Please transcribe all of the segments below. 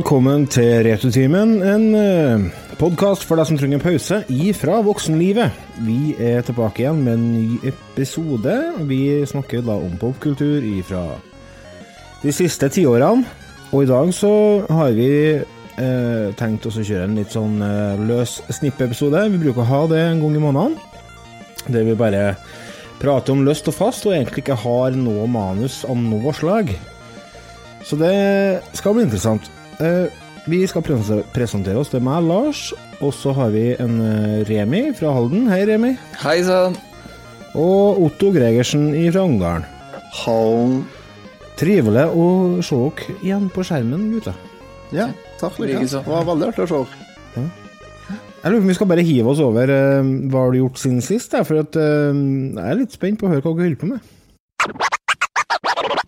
Velkommen til Returtimen, en uh, podkast for deg som trenger en pause ifra voksenlivet. Vi er tilbake igjen med en ny episode. Vi snakker da om popkultur ifra de siste tiårene. Og i dag så har vi eh, tenkt oss å kjøre en litt sånn eh, løs snippepisode. Vi bruker å ha det en gang i måneden. Der vi bare prater om løst og fast, og egentlig ikke har noe manus av noe slag. Så det skal bli interessant. Eh, vi skal presentere oss. Det er meg, Lars, og så har vi en eh, Remi fra Halden. Hei, Remi. Hei sann. Og Otto Gregersen fra Ungarn. Hallen. Trivelig å se dere igjen på skjermen, gutter. Ja, takk likeens. Det var veldig artig å se dere. Ja. Jeg lurer på om vi skal bare hive oss over uh, hva har du gjort siden sist, for jeg er litt spent på å høre hva dere holder på med.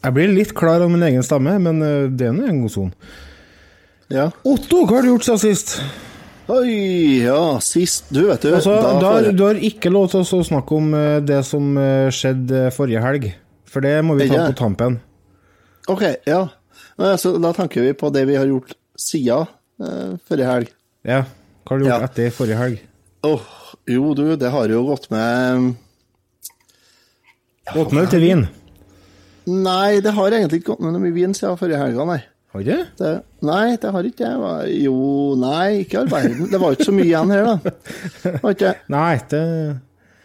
Jeg blir litt klar av min egen stemme, men eh, det er nå en god son. Ja. Otto, hva har du gjort siden sist? Oi, ja, sist Du, vet du altså, da, har, Du har ikke lov til å snakke om eh, det som eh, skjedde forrige helg, for det må vi ta på tampen. OK, ja. Så da tenker vi på det vi har gjort siden uh, forrige helg. Ja. Hva har du gjort ja. etter forrige helg? Oh, Jo, du, det har jo gått med Gått med til vin? Nei, det har egentlig ikke gått noe mye vin siden forrige helga, nei. Har det? det? Nei, det har ikke jeg. Jo, nei, ikke all verden. Det var ikke så mye igjen her, da. Var ikke Nei, det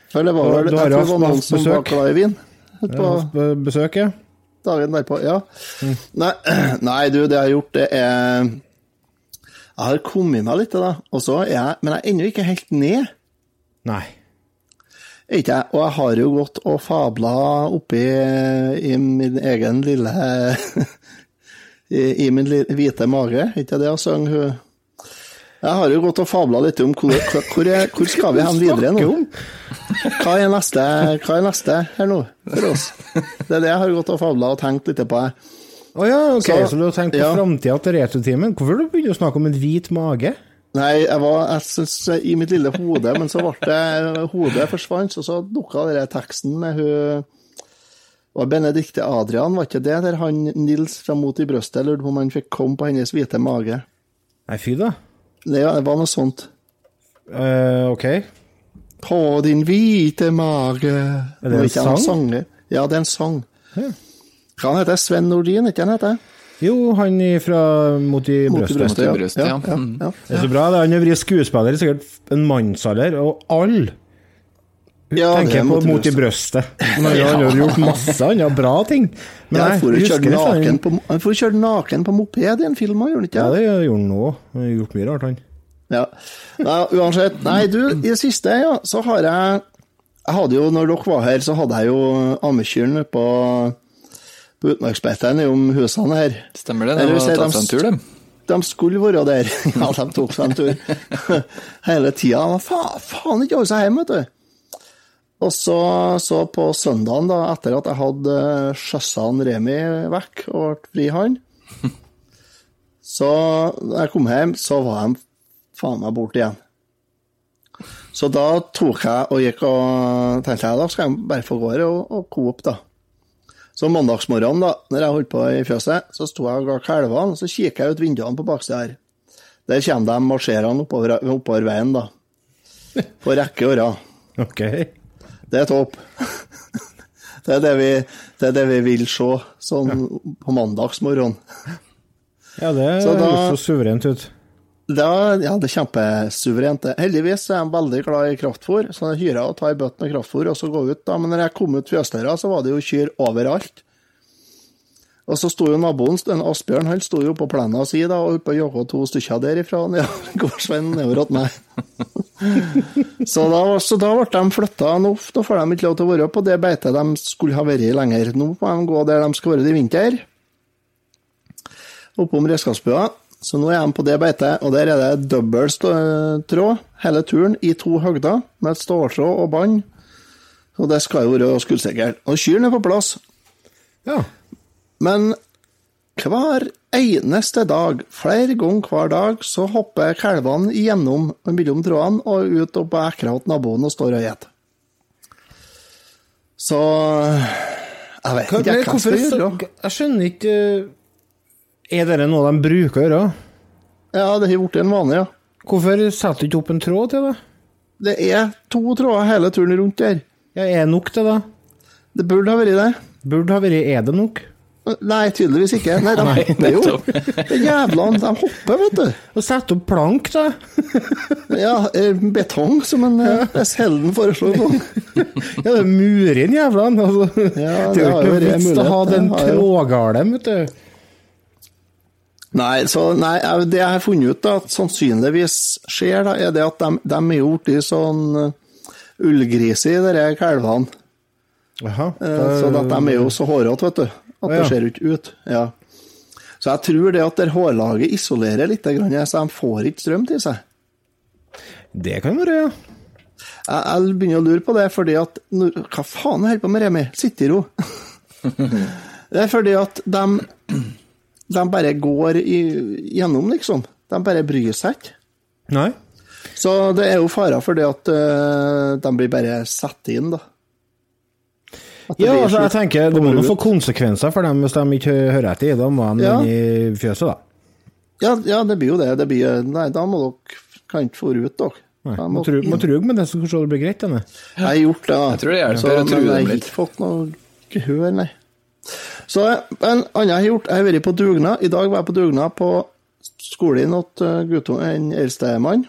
For det var vel Du har hatt noen som var glad i vin. På besøk, ja. Dagen derpå, ja. Mm. Nei, nei, du, det jeg har gjort, det er Jeg har kommet meg litt da. og så er jeg Men jeg er ennå ikke helt ned. Nei. Ikke jeg. Og jeg har jo gått og fabla oppi i min egen lille i, i, min hvite mage, ikke det sang hun Jeg har jo gått og fabla litt om hvor, hvor, hvor skal vi hen videre nå? Hva er, neste, hva er neste her nå for oss? Det er det jeg har gått og fabla og tenkt litt på. Å oh ja, ok, så, så, du har tenkt på ja. framtida til returtimen. Hvorfor har du begynt å snakke om en hvit mage? Nei, jeg var jeg synes, i mitt lille hode, men så ble det Hodet forsvant, og så dukka den teksten med hun var Benedicte Adrian, var ikke det der han Nils fra Mot i brøstet lurte på om han fikk komme på hennes hvite mage? Nei, fy da. Det, det var noe sånt. Uh, ok. På din hvite mage Er det en sang? Ja, det er en sang. Ja. Han heter Sven Nordin, ikke han heter? Jo, han fra Mot i brøstet. Mot i brøstet, ja. ja. Mm. ja. Det er så bra. Han har vært skuespiller i sikkert en mannsalder, og alle ja, tenker på Mot i brøstet. Men han har gjort masse andre bra ting. Men ja, han får kjøre naken på moped i en film, gjorde han ikke? Ja, det gjorde han nå. Han har gjort mye rart, han. Ja. Nei, uansett. Nei, du, i det siste, ja, så har jeg Jeg hadde jo, når dere var her, så hadde jeg jo ammekyrne på på utmarksbeitene om husene her. Stemmer det, de har tatt seg en tur, dem? De skulle være der. ja, de tok seg en tur hele tida. Faen, faen ikke holde seg hjemme, vet du. Og så, så på søndagen, da, etter at jeg hadde skjøssa Remi vekk og ble fri han, så da jeg kom hjem, så var de faen meg borte igjen. Så da tok jeg og gikk og tenkte jeg da skal jeg bare få gå og, og kope, da. Så mandagsmorgenen, da når jeg holdt på i fjøset, så sto jeg og ga kalvene, og så kikka jeg ut vinduene på baksida her. Der kommer de marsjerende oppover, oppover, veien, da. På rekke og rad. Ok. Det er topp. Det er det vi, det er det vi vil se sånn ja. på mandagsmorgen. Ja, det høres så suverent ut. Da, ja, det er kjempesuverent. Heldigvis er jeg veldig glad i kraftfôr, så jeg hyrer å ta i bøtte med kraftfôr og så gå ut. da, Men når jeg kom ut fjøsdøra, så var det jo kyr overalt. Og så sto jo naboen, Asbjørn, han sto jo på plenen si da, og oppe og jogga to stykker derifra. Ja, Gårdsveien nedover til meg. så, da, så da ble de flytta. Nå, da får de ikke lov til å være på det beitet de skulle ha vært i lenger. Nå må de gå der de skal være i vinter. Oppom redskapsbua. Så nå er de på det beitet, og der er det dobbel tråd hele turen i to høgder, med ståltråd og bånd. Og det skal jo være skuddsikkert. Og kyrne er på plass. Ja. Men hver eneste dag, flere ganger hver dag, så hopper kalvene igjennom mellom trådene og ut og på ekra til naboen og står og gjeter. Så jeg vet ikke hva jeg skal gjøre. jeg skjønner ikke eh, Er dette noe de bruker å gjøre? Ja, det har blitt en vane, ja. Hvorfor setter du ikke opp en tråd til det? Det er to tråder hele turen rundt der. Ja, er det nok til det? Det burde ha vært det. Burde ha vært Er det nok? Nei, tydeligvis ikke. Nei, de Nei, hopper jo. De Det jævlene, de hopper, vet du. Og setter opp plank, da? Ja, eh, betong, som en helden Selden foreslår. på. Ja, det murer inn jævlene. Altså. Ja, det er jo ikke noe vits å ha den det trådgarden, vet du. Nei, så nei, det jeg har funnet ut, da, at sannsynligvis skjer, da, er det at de, de er jo blitt sånn uh, ullgrise i de kalvene. Jaha. er... Så at de er jo så hårete, vet du. At det Ja. ser ikke ut. Ja. Så jeg tror det at det hårlaget isolerer litt, så de får ikke strøm til seg. Det kan være, ja. Jeg, jeg begynner å lure på det, fordi at Hva faen holder du på med, Remi? Sitt i ro. det er fordi at de, de bare går i, gjennom, liksom. De bare bryr seg ikke. Nei. Så det er jo farer for det at uh, de blir bare satt inn, da. Ja, altså, jeg tenker Det må nå få konsekvenser for dem hvis de ikke hører etter. Da må de Ja. inn i fjøset, da. ja, ja, det blir jo det. det blir, nei, da må dere kan ikke få ut, dere. Nei, må tru, må inn. med det, så kanskje det blir greit. Denne. Jeg har gjort det. da. Jeg tror det hjelper Så, å true jeg har ikke fått noe gehør, nei. Så en annen jeg har gjort, jeg har vært på dugnad. I dag var jeg på dugnad på skolen til en eldstemann.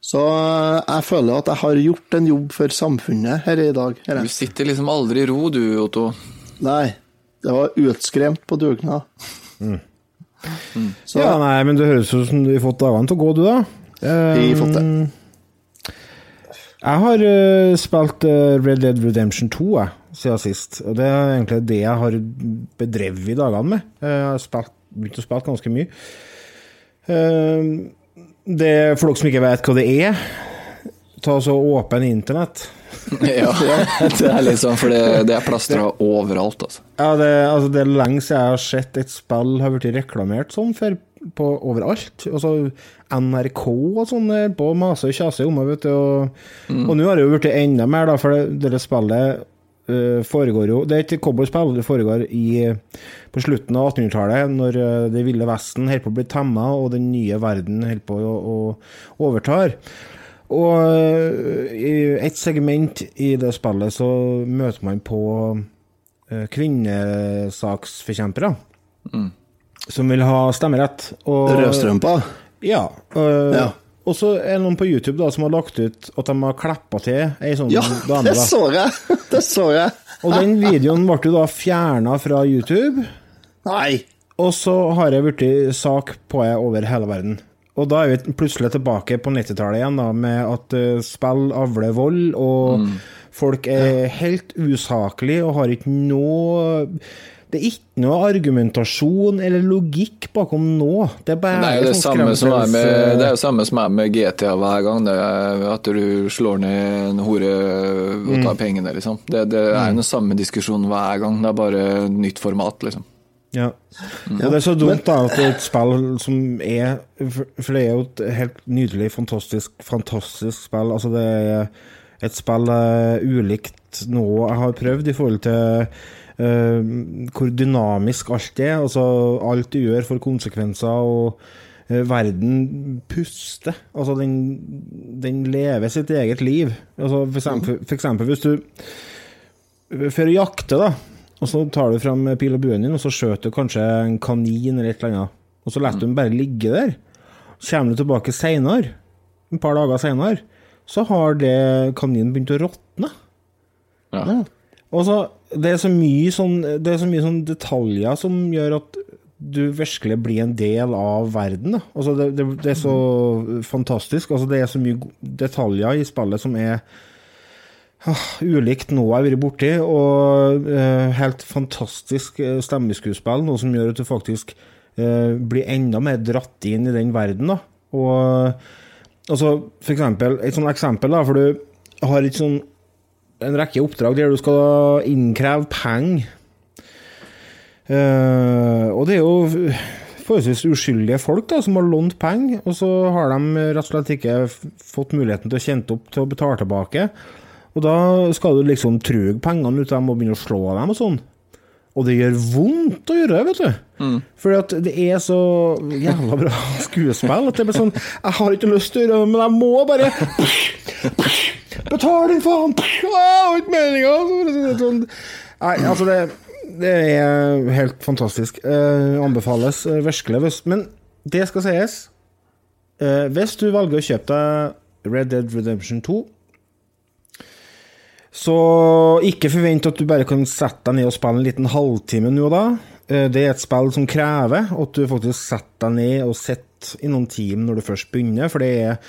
Så jeg føler at jeg har gjort en jobb for samfunnet her i dag. Her. Du sitter liksom aldri i ro, du, Otto. Nei, det var utskremt på dugnad. Så Ja, nei, men det høres ut som du har fått dagene til å gå, du, da. Vi har fått det. Eh, Jeg har uh, spilt uh, Red Dead Redemption 2 jeg, siden sist, og det er egentlig det jeg har bedrevet i dagene med. Jeg har spilt, begynt å spille ganske mye. Det Det, for dere som ikke vet hva det er, ta så åpen internett. Ja, det er litt sånn, for det, det er plastra overalt, altså. Ja, det, altså, det er lenge siden jeg har sett et spill har blitt reklamert sånn før på overalt. Altså NRK og sånn der, på maser og kjase om det, vet du. Og, og nå har det jo blitt enda mer, da, for det, det spillet foregår jo Det er et cowboyspill, det foregår i, på slutten av 1800-tallet, når eh, det ville Vesten holder på å bli temma, og den nye verden holder på å, å overtar. Og eh, i et segment i det spillet så møter man på kvinnesaksforkjempere. Mm. som vil ha stemmerett. Og, Rødstrømpa. Ja. øh, Ja. Og så er det noen på YouTube da som har lagt ut at de har klippa til ei sånn Ja, dame. det så jeg! Det så jeg. Og den videoen ble jo da fjerna fra YouTube. Nei. Og så har jeg blitt sak på det over hele verden. Og da er vi plutselig tilbake på 90-tallet igjen, da, med at uh, spill avler vold, og folk er helt usaklige og har ikke noe Det er ikke noe argumentasjon eller logikk bakom nå. Det er bare Det er jo det sånn samme som er med, det er jo samme som er med GTA hver gang. Det at du slår ned en hore og tar pengene, liksom. Det, det er jo den samme diskusjonen hver gang. Det er bare nytt format, liksom. Ja. Og det er så dumt da at det er et spill som er For det er jo et helt nydelig, fantastisk, fantastisk spill. Altså det er et spill uh, ulikt noe jeg har prøvd i forhold til hvor dynamisk alt er. Altså alt du gjør får konsekvenser, og eh, verden puster. Altså den, den lever sitt eget liv. Altså for eksempel, for eksempel hvis du For å jakte, da. Og så tar du fram pil og buen din, og så skjøter du kanskje en kanin eller et eller annet. Og så lar du den bare ligge der. Så Kommer du tilbake seinere, et par dager seinere, så har det kaninen begynt å råtne. Ja. Og så, det er så mye sånn Det er så mye sånn detaljer som gjør at du virkelig blir en del av verden. Altså det, det, det er så fantastisk. Altså det er så mye detaljer i spillet som er ah, ulikt noe jeg har vært borti, og eh, helt fantastisk eh, stemmeskuespill. Noe som gjør at du faktisk eh, blir enda mer dratt inn i den verden, da. Og altså, for eksempel, et sånt eksempel, da, for du har et sånn, en rekke oppdrag der du skal innkreve penger. Uh, og det er jo forholdsvis uskyldige folk da, som har lånt penger, og så har de rett og slett ikke fått muligheten til å kjente opp til å betale tilbake. Og da skal du liksom truge pengene ut av dem og begynne å slå dem og sånn. Og det gjør vondt å gjøre det, vet du. Fordi at det er så jævla bra skuespill at det blir sånn Jeg har ikke lyst til å gjøre det, men jeg må bare Betal din faen! Det var ikke meninga! Sånn. Nei, altså det, det er helt fantastisk. Eh, anbefales eh, virkelig. Men det skal sies. Eh, hvis du velger å kjøpe deg Red Dead Redemption 2 så ikke forvent at du bare kan sette deg ned og spille en liten halvtime nå da. Eh, Det er et spill som krever at du faktisk setter deg ned og sitter i noen timer når du først begynner, for det er,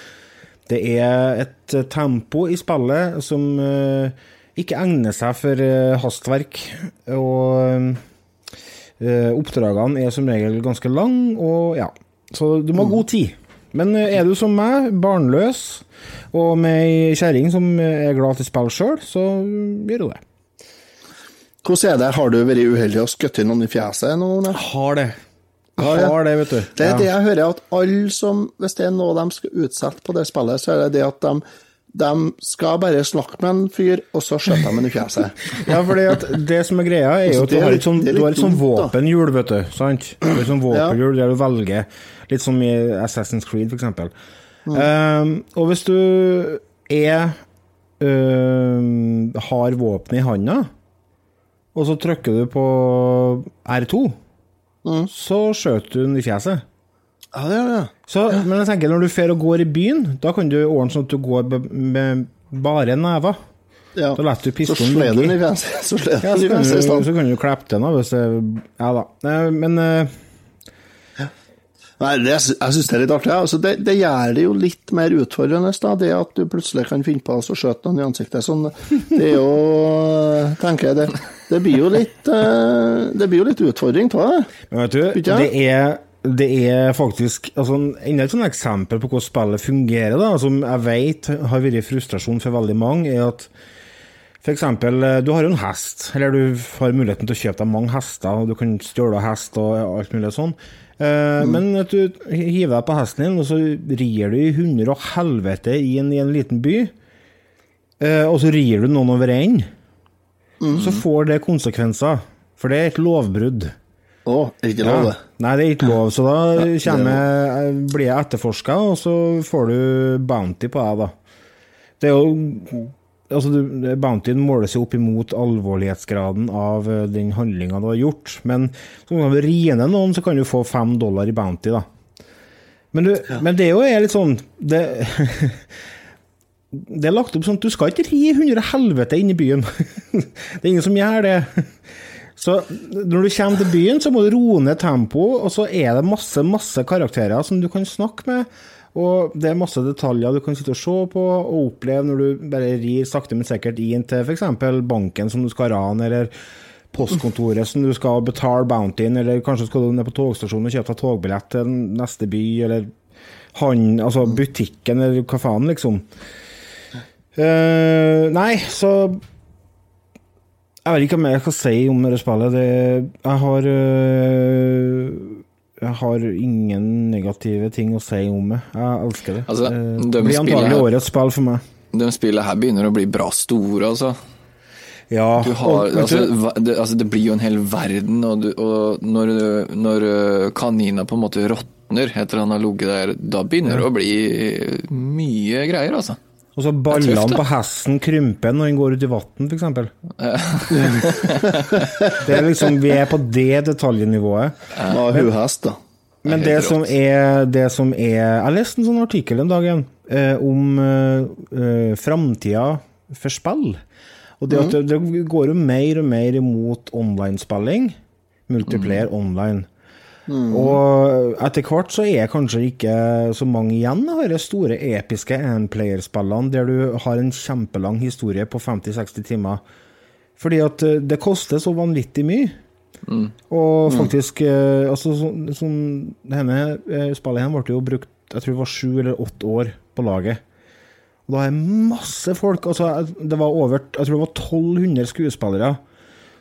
det er et tempo i spillet som eh, ikke egner seg for eh, hastverk. Og eh, oppdragene er som regel ganske lang, og ja. Så du må ha god tid. Men er du som meg, barnløs, og med ei kjerring som er glad til spill sjøl, så gjør du det. Hvordan er det, har du vært uheldig og skutt noen i fjeset nå? Har det. Ja, ja. Har det, vet du. Det er det jeg hører, at alle som, hvis det er noe de skal utsette på det spillet, så er det det at de, de skal bare snakke med en fyr, og så skjøter de ham i fjeset. Ja, fordi at det som er greia, er jo Altså, at du er har litt- sånn, du har litt sånn våpenhjul, vet du. Sant? Du har sånn våpenhjul der du velger, litt som i Assassin's Creed, eksempel. Mm. Um, og hvis du er um, har våpenet i handa, og så trykker du på R2, Mm. så skjøt du den i fjeset. Ja, det gjør det. Så, Men jeg tenker, når du fer og går i byen, da kan du ordne sånn at du går med bare never. Ja. Da lar du Så pistolen slår du den i. fjeset. Så Ja, så kan, du, så kan du klippe den av hvis det Ja da. Men eh, Nei, det, jeg syns det er litt artig. ja. Altså, det, det gjør det jo litt mer utfordrende, da, det at du plutselig kan finne på å skjøte noen i ansiktet. Sånn, det er jo tenker jeg, det, det blir jo litt eh, Det blir jo litt utfordring av det. men vet du, det er, det er faktisk altså, Enda et sånt eksempel på hvordan spillet fungerer, da, som jeg vet har vært frustrasjon for veldig mange, er at eksempel, eh, du har jo en hest, eller du har muligheten til å kjøpe deg mange hester, og du kan stjåle hest og alt mulig sånn. Mm. Men at du hiver deg på hesten din, og så rir du i hundre og helvete i en, i en liten by, eh, og så rir du noen over enden, så får det konsekvenser. For det er et lovbrudd. Å, ikke lov, det. Nei, det er ikke lov, så da kommer, blir jeg etterforska, og så får du bounty på deg, da. Det er jo Altså, bountyen måles jo opp imot alvorlighetsgraden av eh, den handlinga du har gjort, men så kan du rie noen, så kan du få fem dollar i bounty, da. Men, du, men det er jo litt sånn det, det er lagt opp sånn at du skal ikke ri hundre helvete inn i byen. det er ingen som gjør det. Så når du kommer til byen, så må du roe ned tempoet, og så er det masse, masse karakterer som du kan snakke med. Og det er masse detaljer du kan sitte og se på og oppleve når du bare rir sakte, men sikkert inn til f.eks. banken som du skal rane, eller postkontoret som du skal betale bountyen, eller kanskje skal du ned på togstasjonen og kjøpe deg togbillett til neste by, eller han, altså butikken, eller hva faen, liksom. Eh, nei, så Jeg vet ikke hva mer jeg skal si om det spillet. Det, jeg har uh, Jeg har ingen negative ting å si om det. Jeg elsker det. Altså, det blir antagelig her- årets spill for meg. De spillene her begynner å bli bra store, altså. Ja, Du har, og, altså, det, altså, det blir jo en hel verden, og, du, og når, når kanina på en måte råtner etter han har ligget der, da begynner det å bli mye greier, altså. Og så ballene tøft, på hesten krymper når den går ut i vann, f.eks. det er liksom, vi er på det detaljnivået. Ja, hun hest, da. Men Det som er, det som er Jeg leste en sånn artikkel en dag igjen eh, om eh, eh, framtida for spill. Og det, at det, det går jo mer og mer imot online-spilling. Multiplayer online. Og etter hvert så er kanskje ikke så mange igjen av de store episke endplayer-spillene der du har en kjempelang historie på 50-60 timer. Fordi at eh, det koster så vanvittig mye. Og faktisk mm. altså, sånn, sånn, Denne eh, spillet her ble jo brukt jeg tror det var sju eller åtte år på laget. Og da er masse folk altså, Det var over Jeg tror det var 1200 skuespillere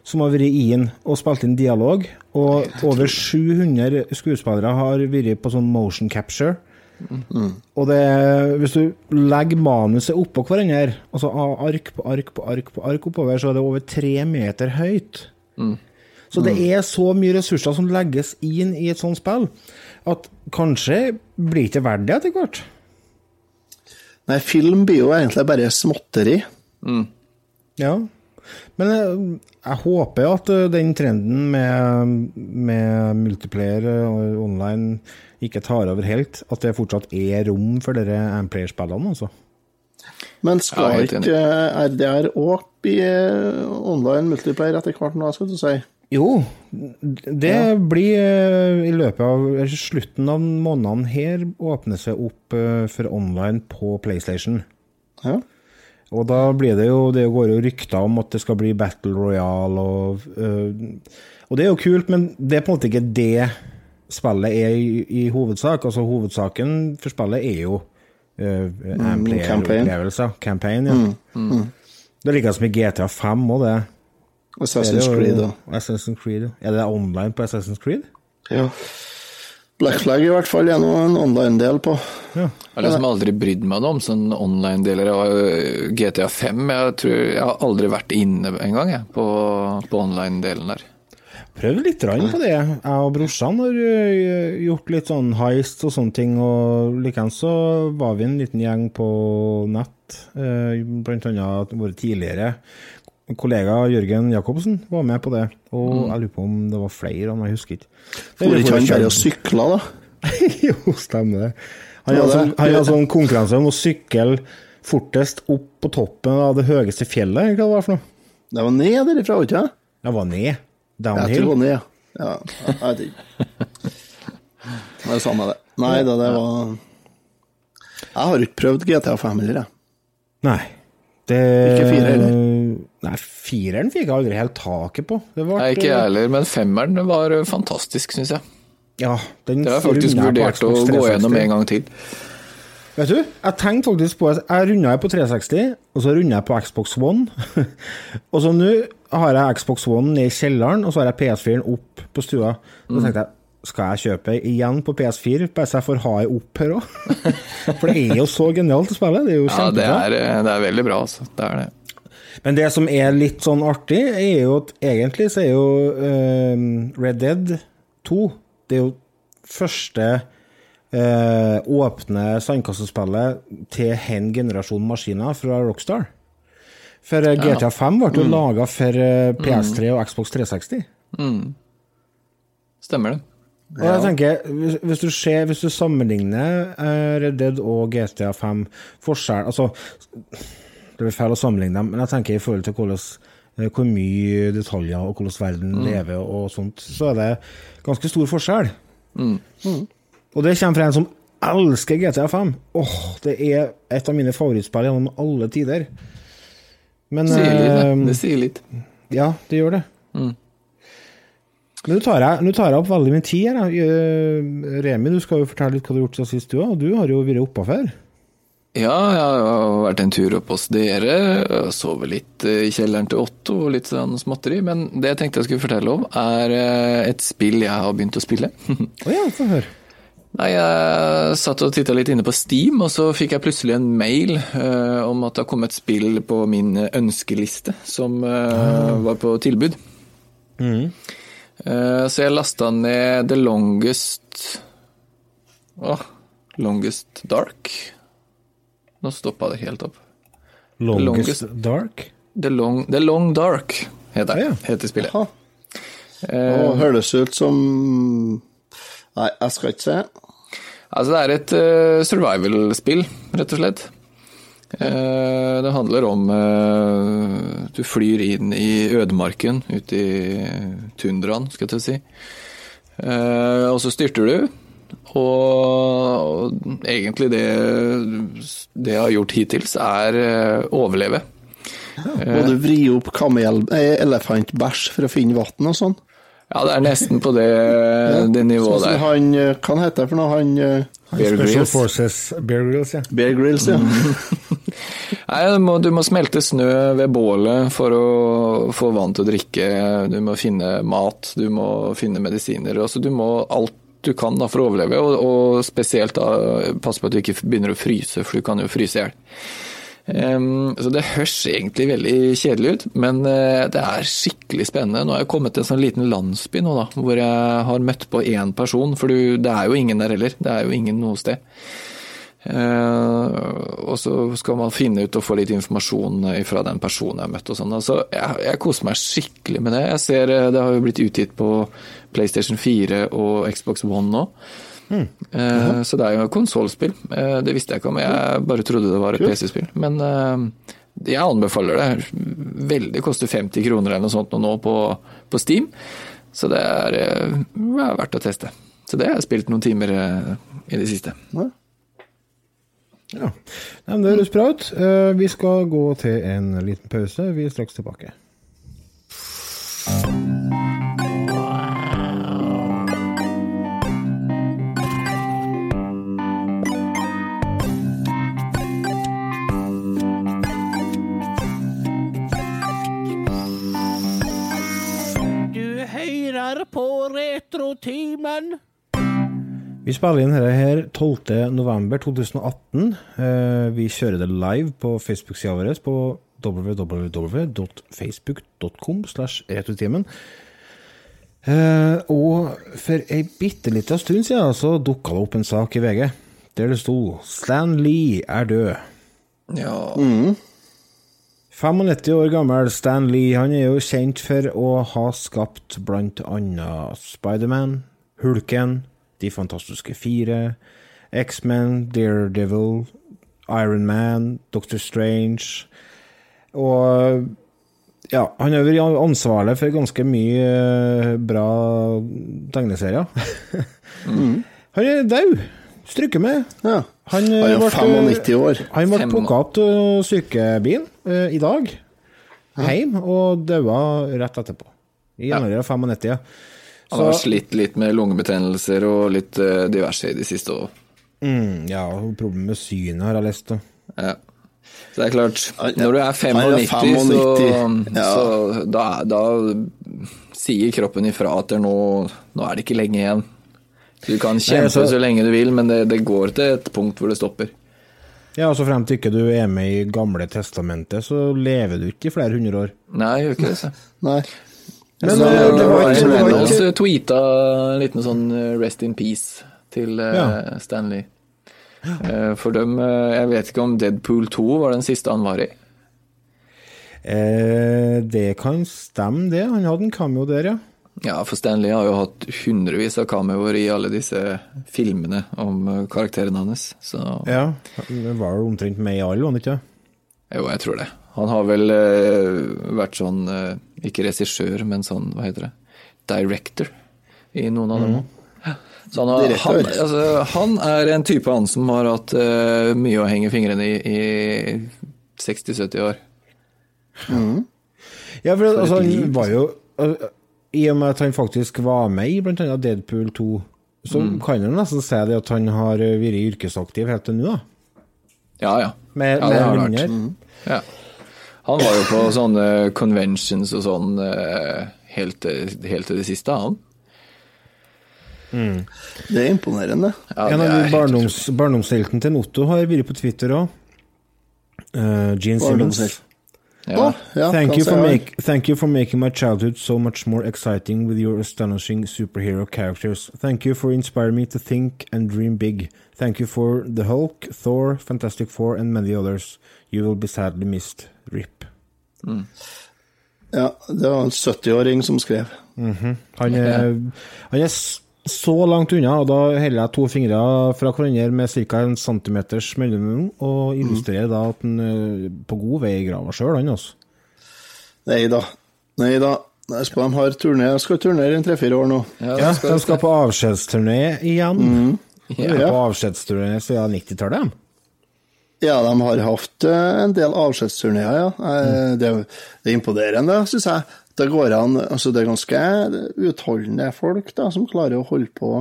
som har vært inn og spilt inn dialog. Og over 700 skuespillere har vært på sånn motion capture. Og det, hvis du legger manuset oppå hverandre, altså ark på ark på ark på ark oppover, så er det over tre meter høyt. Så det er så mye ressurser som legges inn i et sånt spill, at kanskje blir det ikke verdt det etter hvert. Nei, film blir jo egentlig bare småtteri. Ja. Men jeg, jeg håper at eh, den trenden med, med multiplayer og online ikke tar over helt. At det fortsatt er rom for dere Amplayer-spillene, altså. Men skal ikke RDR òg bli eh, online multiplayer etter hvert nå, skal du si? Jo, det blir eh, i løpet av slutten av månedene her åpner seg opp eh, for online på PlayStation. Ja. Og da blir det jo Det går jo rykter om at det skal bli Battle Royale og øh, Og det er jo kult, men det er på en måte ikke det spillet er i, i hovedsak. Altså Hovedsaken for spillet er jo uh, Amplayer-opplevelser. Campaign, ja. Det er like som i GTA 5 òg, det. Assassin's Creed og Assassin's Creed, ja. Er det online på Assassin's Creed? ja. Black Flag i hvert fall er nå en online-del på. Jeg har liksom aldri brydd meg om sånn online-deler av GTA 5. Jeg tror jeg har aldri vært inne engang på, på online-delen der. Prøv litt på det. Jeg og brorsan har øh, gjort litt sånn heist og sånne ting, og likeens så var vi en liten gjeng på nett, øh, blant annet våre tidligere kollega Jørgen Jacobsen var med på det, og jeg lurer på om det var flere, men jeg husker ikke. Hvor ikke han bare og sykla, da? jo, stemmer det. Han hadde sånn, han sånn konkurranse om å sykle fortest opp på toppen av det høyeste fjellet, hva det var for noe? Det var ned derifra, var ikke det? Det var ned. Jeg tror det var ned. Ja, jeg vet ikke. Det er det samme, det. Nei da, det var Jeg har ikke prøvd GTA 5 heller, jeg. Nei. Det Ikke fire, heller? Nei, fireren fikk jeg aldri helt taket på. Det var, Nei, ikke jeg heller, men femmeren var fantastisk, syns jeg. Ja, den Det har jeg faktisk vurdert å gå gjennom en gang til. Vet du, jeg tenkte faktisk på Jeg runda på 360, og så runda jeg på Xbox One. og så nå har jeg Xbox One ned i kjelleren, og så har jeg PS4-en opp på stua. Så tenkte jeg skal jeg kjøpe igjen på PS4, bare så jeg får ha det opp her òg? For det er jo så genialt å spille. Det er jo Ja, det kjempebra. er, øh, det er veldig bra, altså. Det er det. Men det som er litt sånn artig, er jo at egentlig så er jo uh, Red Dead 2 Det er jo første uh, åpne sandkassespillet til hen generasjon maskiner fra Rockstar. For uh, GTA 5 ble jo laga for eh, PS3 og Xbox 360. Stemmer det. Og jeg tenker, hvis, hvis, du ser, hvis du sammenligner eh, Red Dead og GTA 5 Forskjell Altså, det blir feil å sammenligne dem, men jeg tenker i forhold til hvordan, eh, hvor mye detaljer og hvordan verden lever og sånt, så er det ganske stor forskjell. Og det kommer fra en som elsker GTA 5. Åh, det er et av mine favorittspill gjennom alle tider. Men Sier litt, eh, det. det sier litt. ja, det gjør det. Men nå tar, jeg, nå tar jeg opp veldig mye tid her. Eh, Remi, du skal jo fortelle litt hva du har gjort siden sist, du òg. Du har jo vært oppe før. Ja, jeg har vært en tur opp hos dere. sove Sovet litt eh, i kjelleren til Otto og litt sånn småtteri. Men det jeg tenkte jeg skulle fortelle om, er eh, et spill jeg har begynt å spille. Å ja, få høre. Nei, Jeg satt og titta litt inne på Steam, og så fikk jeg plutselig en mail uh, om at det har kommet et spill på min ønskeliste som eh, var på tilbud. Eh, så jeg lasta ned The Longest Åh, Longest Dark. Nå stoppa det helt opp. Longest, Longest- Dark. The Long, The Long Dark heter, Ja, ja. heter spillet. Jaha. Uh, høres ut som Nei, jeg skal ikke se. Altså, det er et uh, survival-spill, rett og slett. Eh, det handler om eh, Du flyr inn i ødemarken, ute i tundraen, skal jeg til å si. Eh, og så styrter du. Og, egentlig det, det jeg har gjort hittils, er overleve. Må du vri opp kamel, elefantbæsj for å finne vann og sånn? Ja, det er nesten på det, det nivået Sånn der. han eh, Hva han heter for noe? Han eh, Bear Special. Forces Bear Grills, ja. Bear Grills, ja. Nei, du må, du må smelte snø ved bålet for å få vann til å drikke. Du må finne mat, du må finne medisiner. Altså, du må alt du kan da, for å overleve, og, og spesielt da, passe på at du ikke begynner å fryse, for du kan jo fryse i hjel. Så det høres egentlig veldig kjedelig ut, men eh, det er skikkelig spennende. Nå har jeg kommet til en sånn liten landsby nå, da, hvor jeg har møtt på én person, for det er jo ingen der heller. Det er jo ingen noe sted. Eh, og så skal man finne ut og få litt informasjon fra den personen jeg har møtt. og sånn. Så jeg, jeg koser meg skikkelig med det. Jeg ser eh, Det har jo blitt utgitt på PlayStation 4 og Xbox One nå. Eh, Så det er jo konsollspill. Eh, Det visste jeg ikke om, jeg bare trodde det var et PC-spill. Men eh, jeg anbefaler det. Veldig koster 50 kroner eller noe sånt nå på, på Steam. Så det er, er verdt å teste. Så det har jeg spilt noen timer i det siste. Ja. Men det høres bra ut. Vi skal gå til en liten pause. Vi er straks tilbake. Retrotimen. Vi spiller inn dette her 12. november 2018. Eh, Vi kjører det live på Facebook-sida vår på www.facebook.com slash. Eh, Og for ei bitte lita stund siden så dukka det opp en sak i VG der det sto 'Stan Lee er død'. Ja, 95 år gammel Stan Lee han er jo kjent for å ha skapt annet Spiderman, Hulken, De fantastiske fire, X-Men, Daredevil, Iron Man, Doctor Strange Og ja, han har vært ansvarlig for ganske mye eh, bra tegneserier. Han er død. Stryker med. ja. Han, eh, Han er ble- 95 år. Han ble plukka opp til sykebilen eh, i dag, hjem, og daua rett etterpå. I januar 95. ja. han har slitt litt med lungebetennelser og litt uh, diverse i det siste òg. mm, ja, og problemet med synet har jeg lest. Ja. Så det er klart, når du er 95, er 95, så, ja. så da, da sier kroppen ifra at det er nå, nå er det ikke lenge igjen. Du kan kjempe Nei, så lenge du vil, men det, det går til et punkt hvor det stopper. Ja, og så frem til ikke du er med i Gamle testamentet, så lever du ikke i flere hundre år. Nei, jeg gjør ikke det. Så. Nei. Men Så det, det var ikke, det var ikke tweeta en liten sånn eh, 'rest in peace' til ja. uh, Stanley. Uh, For dem, uh, jeg vet ikke om Deadpool 2 var den siste han var i. eh, Det kan stemme, det. Han hadde en cameo der, ja. Ja, for Stanley har jo hatt hundrevis av cameoer i alle disse filmene om eh, karakteren hans. Så Ja, Det var jo omtrent med i alle, var han ikke? jo, jeg tror det. Han har vel eh, vært sånn, eh, ikke regissør, men sånn, hva heter det, director i noen av dem òg. Så han, har, han, altså, han er en type han som har hatt eh, mye å henge fingrene i i 60-70 år. Ja, for altså, han var jo uh, I og med at han faktisk var med i blant annet Deadpool 2, så kan han nesten si det at han har vært yrkesaktiv helt til nå, da. Ja, ja. Med, Ja, det med har han vært. minner. ja. Han var jo på sånne conventions og sånn eh, helt, helt til det siste, han. Det er imponerende. Ja, en av er helt barndoms, barndomshelten til Notto har vært på Twitter òg. Uh, Gene Simmons. Barndomshelt. Ja. Thank you, make, thank you for making my childhood so much more exciting with your astonishing superhero characters. Thank you for inspiring me to think and dream big. Thank you for the Hulk, Thor, Fantastic Four and many others. You will be sadly missed. RIP. Ja, det var en 70-åring som skrev. Han er, han er så langt unna, og da heller jeg to fingre fra hverandre med ca. en centimeters mellomrom, og illustrerer da at han er på god vei i grava sjøl, han altså. Nei da. Nei da. De har turné. Jeg skal turnere i tre-fire år nå. Ja, Ja, skal de skal på avskjedsturné igjen. De Ja. er på avskjedsturné siden 90-tallet. Ja, de har hatt eh, en del avskjedsturneer, ja. Eh, Det, er- det er imponerende, syns jeg. Det går an Altså, det er ganske utholdende folk da, som klarer å holde på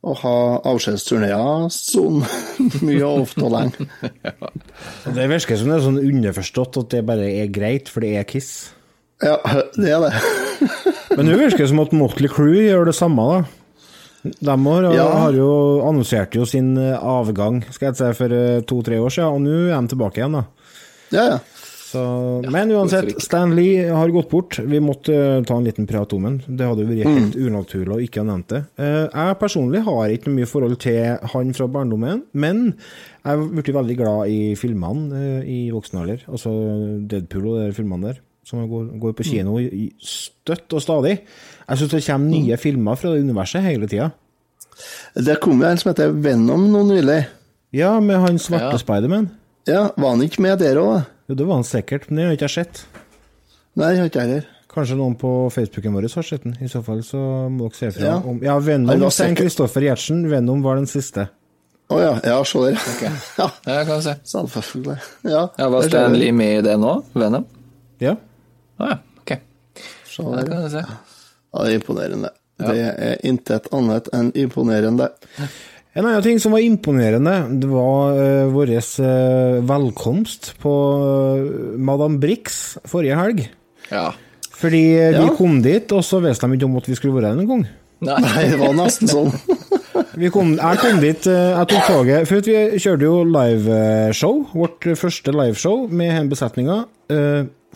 å ha avskjedsturneer sånn mye og ofte og lenge. ja. Det virker som det er sånn underforstått at det bare er greit, for det er Kiss. Ja, det er det. Men nå virker det som at Motley Crue gjør det samme, da. De har, Ja. har jo annonsert jo sin eh, avgang skal jeg si, for eh, to-tre år siden, og nå er de tilbake igjen. da. Ja, ja. Så, men uansett. Stan Lee har gått bort. Vi måtte uh, ta en liten prat om ham. Det hadde vært helt unaturlig å ikke ha nevnt det. Uh, jeg personlig har ikke mye forhold til han fra barndommen, men jeg har blitt veldig glad i filmene uh, i voksen alder. Altså Deadpool og de filmene der, som går, går på kino mm. støtt og stadig. Jeg syns det kommer nye filmer fra det universet hele tida. Det kom jo en som heter Venom nå nylig. Ja, med han svarte Ja. Spiderman. Ja, var han ikke med der òg? Jo, det var han sikkert, men det har ikke jeg sett. Nei, det har ikke jeg heller. Kanskje noen på Facebooken vår har sett den. I så fall så må dere se fra. Ja. Om, ja, Venom, St. Kristoffer Gjertsen. Venom var den siste. Å ja, ja, se der. Ja, Ja, kan vi se. selvfølgelig. Ja, Ja, Var der ser Stan du. Lee med i det nå? Venom? Ja. Å ja, ok. Se Ja, der. kan vi se. Ja, det er imponerende. Det er intet annet enn imponerende. En annen ting som var imponerende, det var uh, vår uh, velkomst på uh, Madame Brix forrige helg. Ja. Fordi vi Ja. kom dit, og så visste de ikke om at vi skulle være der en gang. Nei. Nei, det var nesten sånn. Vi kom, jeg kom dit, jeg tok toget For vi kjørte jo liveshow, vårt første liveshow med hele besetninga,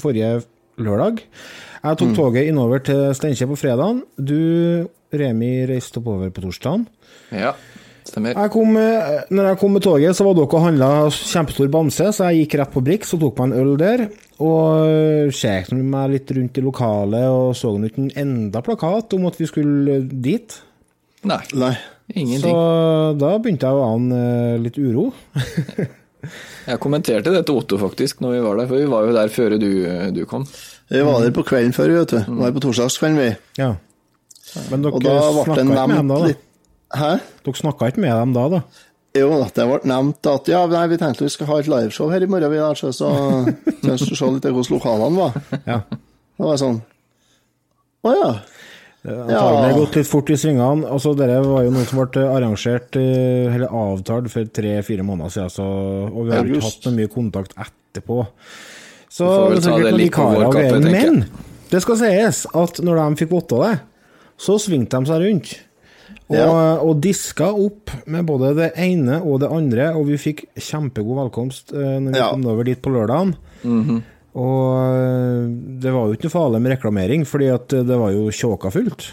forrige lørdag. Jeg tok toget innover til Steinkjer på fredagen. Du, Remi, reiste oppover på torsdagen. Ja, stemmer. Jeg kom, eh, når jeg kom med toget, så var dere og handla kjempestor bamse, så jeg gikk rett på Brix og tok meg en øl der. Og sjekket meg litt rundt i lokalet og så ikke en enda plakat om at vi skulle dit. Nei, Nei. Så da begynte jeg å ane eh, litt uro. Jeg kommenterte det til Otto faktisk når vi var der, for vi var jo der før du, du kom. Vi var der på kvelden før, vet du. Vi var på torsdagskvelden, vi. Ja. Men Og dere da ble snakka det ikke med dem nevnt litt Hæ? Dere snakka ikke med dem da, da? Jo, det ble nevnt at ja, nei, vi tenkte vi skal ha et liveshow her i morgen, vi der, så så så skulle vi se litt hvordan lokalene var. Ja. Det var sånn Å ja. Antagelig gått litt fort i svingene. Altså, Dette var jo noe som ble arrangert, eh, eller avtalt, for tre-fire måneder siden, så, og vi har ikke hatt noe mye kontakt etterpå. Så Vi det er ta sikkert det noen vikarer tenker jeg. Men det skal sies at når de fikk votta det, så svingte de seg rundt. Og, Ja. og diska opp med både det ene og det andre, og vi fikk kjempegod velkomst eh, når vi Ja. kom over dit på lørdagen. Og eh, det var jo ikke noe farlig med reklamering, fordi at det var jo tjåka fullt.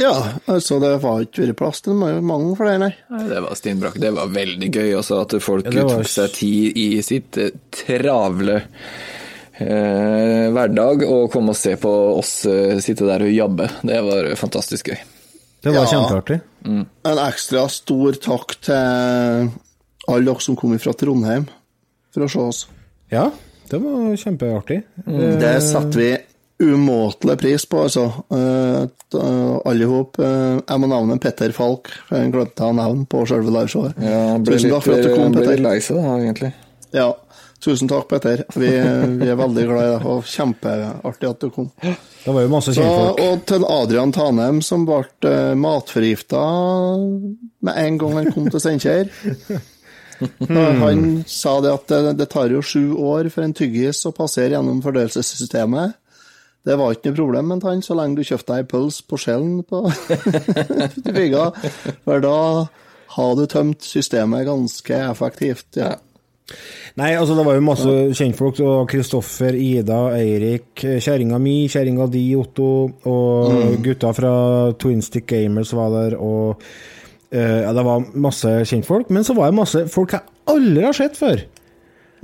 Ja, altså det var ikke vært plass til mange- mange flere, nei. Nei, Det var steinbrakk. Det var veldig gøy også, at folk Ja, var- tok seg tid i sitt eh, travle eh, hverdag og kom og se på oss eh, sitte der og jabbe. Det var fantastisk gøy. Det var Ja. kjempeartig. En ekstra stor takk til alle dere som kom fra Trondheim for å se oss. Ja, det var kjempeartig. Det setter vi umåtelig pris på, altså. Uh, alle ihop. Eh, jeg må nevne Petter Falk, for jeg glemte å nevne på selve liveshowet. Ja, han ble Tusen litt, takk for at du kom, ble litt lei seg da, egentlig. Ja, tusen takk, Petter. Vi, vi er veldig glad i deg, og kjempeartig at du kom. Det var jo masse kjentfolk. og til Adrian Tanem, som ble uh, matforgifta med en gang han kom til Steinkjer. Han sa det at det, det tar jo sju år for en tyggis å passere gjennom fordøyelsessystemet. Det var ikke noe problem, mente han, så lenge du kjøpte deg pøls på skjellen på til. For da har du tømt systemet ganske effektivt. Ja. Nei, altså det var jo masse kjentfolk. Det var Kristoffer, Ida, Eirik, kjerringa mi, kjerringa di, Otto, og gutta fra Twin Stick Gamers var der, og uh, ja, det var masse kjentfolk. Men så var det masse folk jeg aldri har sett før.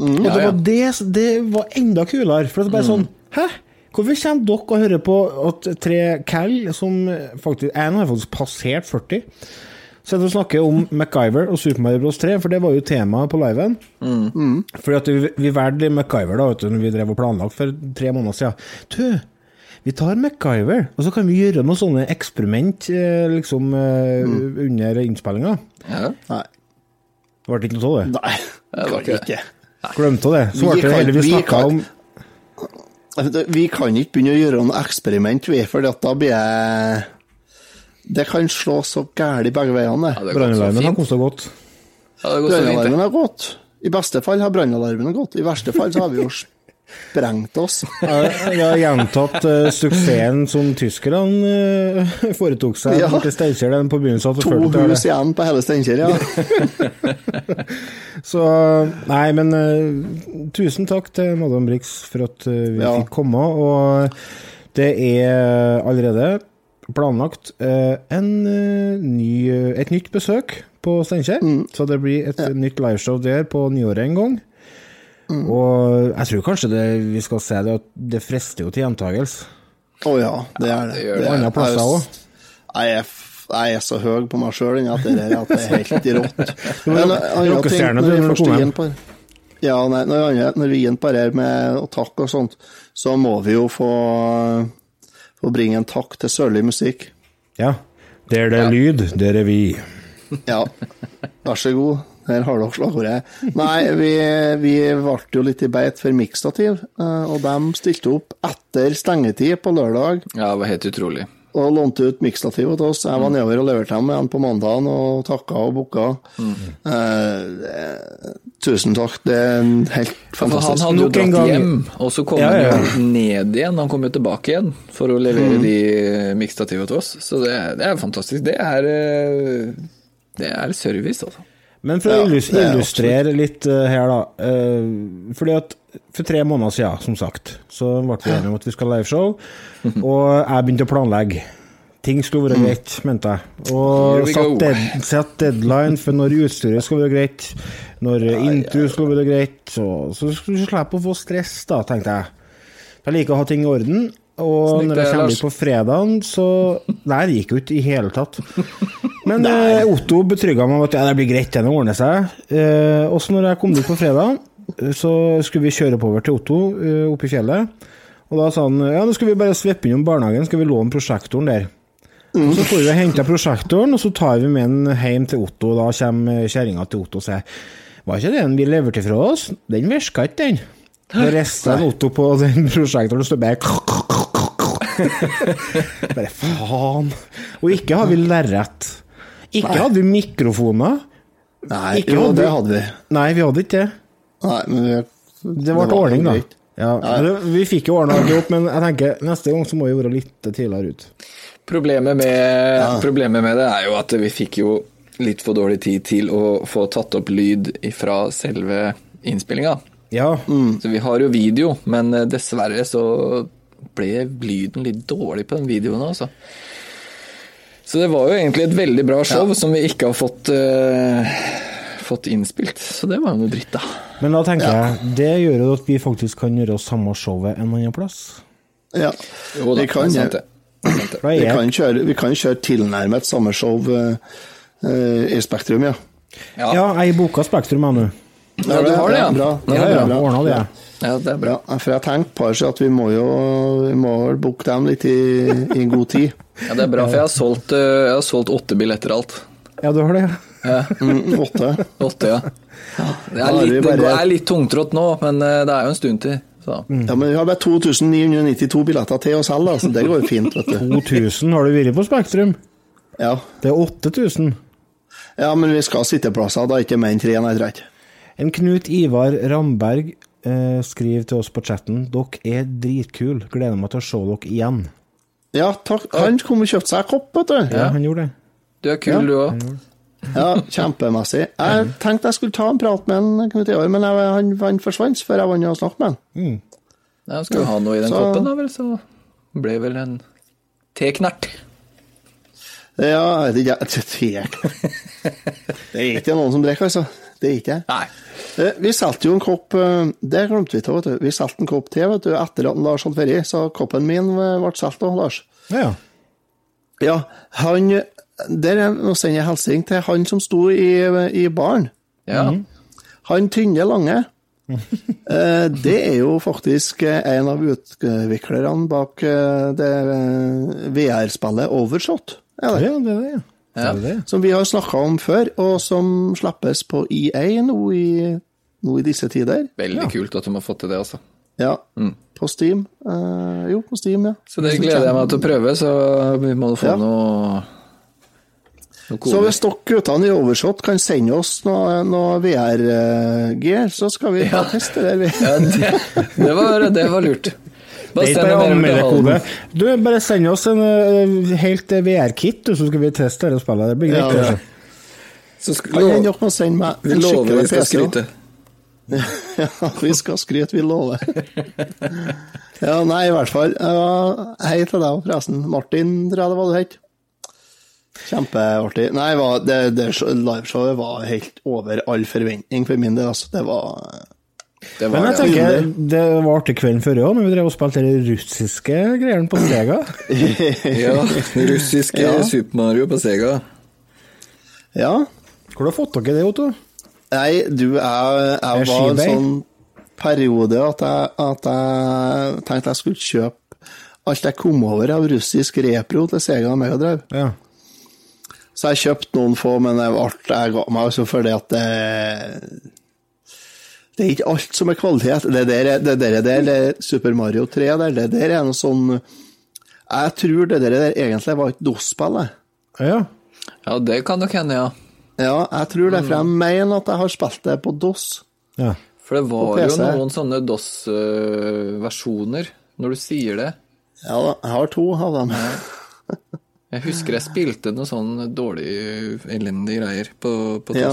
og det ja. var det, det var enda kulere. For det var bare sånn Hæ? Hvorfor kommer dere og hører på at tre cal, som faktisk En har faktisk passert 40, sitter og snakker om MacGyver og Super Mario Bros. 3, for det var jo temaet på liven. Fordi at vi, vi valgte MacGyver da, vet du, når vi drev og planlagt for tre måneder siden. Du, vi tar MacGyver, og så kan vi gjøre noen sånne eksperiment eh, liksom mm. under innspillinga. Ja, Nei. Det ble ikke noe av det. Nei, det ble ikke det. Glemte det. Så ble det heldigvis vi snakka om Vi kan ikke begynne å gjøre noe eksperiment, vi, for da blir jeg Det kan slå så gæli begge veiene, Ja, brannalarmen. har kosta godt. Ja. Brannalarmen har gått. I beste fall har brannalarmen gått. I verste fall så har vi jo sprengt oss. Jeg har gjentatt uh, suksessen som tyskerne uh, foretok seg Ja. til Steinkjer på begynnelsen To 40-tallet. hus igjen på hele Steinkjer, ja. Så Nei, men uh, tusen takk til Madam Brix for at vi Ja. fikk komme. Og det er allerede planlagt eh, en, eh, ny, eh, et nytt besøk på Steinkjer. Mm. Så det blir et nytt liveshow der på nyåret en gang. Og jeg tror kanskje det, vi skal se det at det frister jo til gjentagelse. Å ja, det er det. det gjør det. er- Andre plasser er også. Jeg er, jeg er så høy på meg sjøl at det der at det er helt rått. Rockestjerne, når du, vi når du kommer er hjem. ja, nei, når, når vi er inne på det her med å takke og sånt, så må vi jo få, få bringe en takk til Sørlig Musikk. Ja. Der det er lyd, der er vi. Ja, vær så god. Her har dere slagordet. Nei, vi, vi ble jo litt i beit for miksstativ, eh, og de stilte opp etter stengetid på lørdag Ja, det var helt utrolig. Og lånte ut miksstativet til oss. Jeg var nedover og leverte dem igjen på mandagen og takka og booka. Mm. eh, tusen takk, det er en helt fantastisk. han hadde jo dratt gang. hjem, og så kom Ja, ja. han jo ned igjen. Han kom jo tilbake igjen for å levere de miksstativene til oss. Så det, det er fantastisk. Det er, eh, det er service, altså. Men for å Ja, er illustrere litt uh, her, da. Uh, fordi at for tre måneder siden, som sagt, så ble vi enige om at vi skal ha liveshow. Og jeg begynte å planlegge. Ting skulle være greit, mente jeg. Og satt, dead, satt deadline for når utstyret skal være greit, når intro skal være greit. Så, så skulle du slippe å få stress, da, tenkte jeg. Jeg liker å ha ting i orden. Og Snikt når det, jeg kommer ut på fredagen, så Nei, det gikk jo ikke i hele tatt. Men eh, Otto betrygga meg om at ja, det blir greit, det ordner seg. Eh, også når jeg kom dit på fredag, eh, så skulle vi kjøre oppover til Otto eh, oppe i fjellet. Og da sa han ja, nå skal vi bare svippe innom barnehagen, skal vi låne prosjektoren der. Så får vi henta prosjektoren, og så tar vi med den hjem til Otto. Da kommer kjerringa til Otto og sier Var ikke den vi leverte fra oss? Den virka ikke, den. Det rista Otto på den prosjektoren, det står bare Bare faen. Og ikke har vi lerret. Ikke hadde vi mikrofoner. Nei, Ikke jo, hadde- det hadde vi. Nei, vi hadde ikke det. Nei, men vi, Det ble ordning, da. Ja, vi fikk jo ordna det opp, men jeg tenker neste gang så må vi være litt tidligere ut. Problemet med, problemet med det er jo at vi fikk jo litt for dårlig tid til å få tatt opp lyd fra selve innspillinga. Ja, Så vi har jo video, men eh, dessverre så ble lyden litt dårlig på den videoen altså. Så det var jo egentlig et veldig bra show som vi ikke har fått, uh, fått innspilt. Så det var jo noe dritt, da. men da tenker jeg det gjør jo at vi faktisk kan gjøre samme showet en annen plass. Ja. Jo da, vi kan, det sant det. Det sant det. Vi kan kjøre, vi kan kjøre tilnærmet samme show uh, uh, i Spektrum, ja. Ja, ja, jeg boka Spektrum, jeg nå. Ja, du har det, ja. Bra. Ja, er bra. ordna det. ja, det er bra. Ja, for jeg tenkte på det, at vi må jo vi må booke dem litt i, i god tid. Ja, det er bra, for jeg har solgt, eh, jeg har solgt åtte billetter alt. Ja, du har det, ja. Ja, Mm, åtte. åtte, ja. Det er litt, det bare- er litt tungtrått nå, men eh, det er jo en stund til. Så. Ja, men vi har bare 2992 billetter til oss selv, så det går jo fint, vet du. 2000 har du vært på Spektrum. Ja. Det er 8000. ja, men vi skal ha sitteplasser, da ikke mer enn tre, nei, tror jeg. En Knut Ivar Ramberg eh, skriver til oss på chatten Dere er dritkule. Gleder meg til å se dere igjen. Ja, takk. Han kom og kjøpte seg kopp, vet du. Ja, han gjorde det. Du er kul, du òg. Ja, kjempemessig. Jeg tenkte jeg skulle ta en prat med en Knut Ivar, men jeg, han, han forsvant før jeg vant å snakke med han. Ja, skal vi ha noe i den Så- koppen, da vel, så ble vel en teknert. Ja, jeg vet ikke, jeg- Det er ikke noen som drikker, altså. Det er ikke jeg. Nei. Eh, Vi solgte jo en kopp eh, Det glemte vi til, vet du. Vi solgte en kopp til vet du, etter at Lars hadde ferie, så koppen min eh, ble solgt òg, Lars. Ja, ja. Ja, han Der er Nå sender jeg hilsen til han som sto i, i baren. Ja. Han tynne lange. Eh, det er jo faktisk en av utviklerne bak det VR-spillet Overshot. Er det? ja det er det, ja. Ja. Det det. Som vi har snakka om før, og som slippes på EA nå i nå i disse tider. Veldig kult at de har fått til det, altså. Ja, på Steam. Uh, jo, på Steam, ja. Så det gleder jeg meg til å prøve, så vi må få Ja. noe, noe Så hvis dere guttene i Overshot kan sende oss noe, noe VR-gear, så skal vi ja. teste det. Ja, det, det, var, det var lurt. Bare Det er send ikke bare. Halden. Du, bare send oss en uh, helt VR-kit, så skal vi teste det spillet. Det blir greit. ja. kanskje. Så sk- Kan hende lov, dere sende meg vi en skikkelig vi skal PC. også. skryte. Ja, vi skal skryte, vi lover. Ja, nei, i hvert fall. Uh, hei til deg, forresten. Martin, tror jeg det var du het. Kjempeartig. Nei, det, det liveshowet var helt over all forventning for min del. Altså. Det var Det Men jeg det. tenker, det var artig kvelden før òg, når vi drev og spilte de russiske greiene på Sega. Ja, russiske Ja. Super Mario på Sega. Ja. Hvor har du fått tak i det, Otto? Nei, du, jeg, jeg Er var en sånn periode at jeg, at jeg tenkte jeg skulle kjøpe alt jeg kom over av russisk repro til Sega og Megadrive. Ja. Så jeg kjøpte noen få, men det ble, jeg ga meg altså fordi at det Det er ikke alt som er kvalitet. Det der, det der, der det er Super Mario 3 der, det der er noe sånn Jeg tror det der, der egentlig var et DOS-spill. ja. Ja, det kan nok hende, ja. Ja, jeg tror det, for jeg mener at jeg har spilt det på DOS. ja. For det var jo noen sånne DOS-versjoner, når du sier det. Ja da, jeg har to av dem. Jeg husker jeg spilte noe sånn dårlig, elendige greier på, på Ja.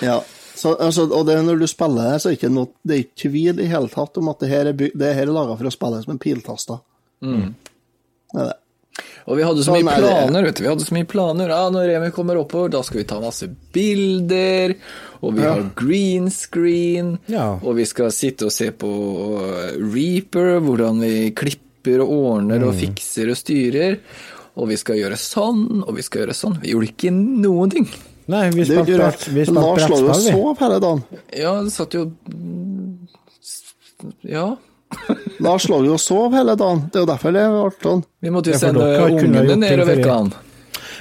Ja, så, altså, og det, når du spiller det, så er det ikke noe, det er ikke tvil i hele tatt om at det her er, by- det her er laga for å spille som en piltaster. Mm. Det er det. Og vi hadde så Sånn mye er planer, vet du. Vi hadde så mye planer. Ja, når Remi kommer oppover, da skal vi ta masse bilder, og vi har green screen, Ja. og vi skal sitte og se på Reaper, hvordan vi klipper og ordner Mm. og fikser og styrer. Og vi skal gjøre sånn, og vi skal gjøre sånn. Vi gjorde ikke noen ting. Nei, vi spilte brettspill. Lars lå jo og sov hele dagen. Ja, det satt jo Ja. Lars lå jo og sov hele dagen. Det er jo derfor det ble sånn. Vi måtte jo sende ungene ned og vekke han.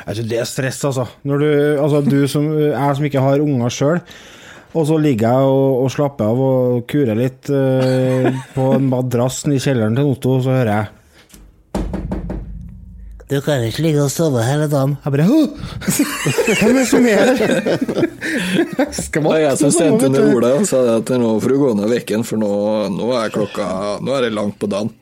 Altså, det er stress, altså. Når du, altså du som, jeg som ikke har unger sjøl, og så ligger jeg og, og slapper av og kurer litt uh, på en madrass i kjelleren til Otto, så hører jeg Du kan ikke ligge og sove hele dagen. Jeg bare! Hvem er det som er her? Det var jeg som sendte ned Ola og sa at nå får du gå ned vekken, for nå, nå er klokka Nå er det langt på dagen.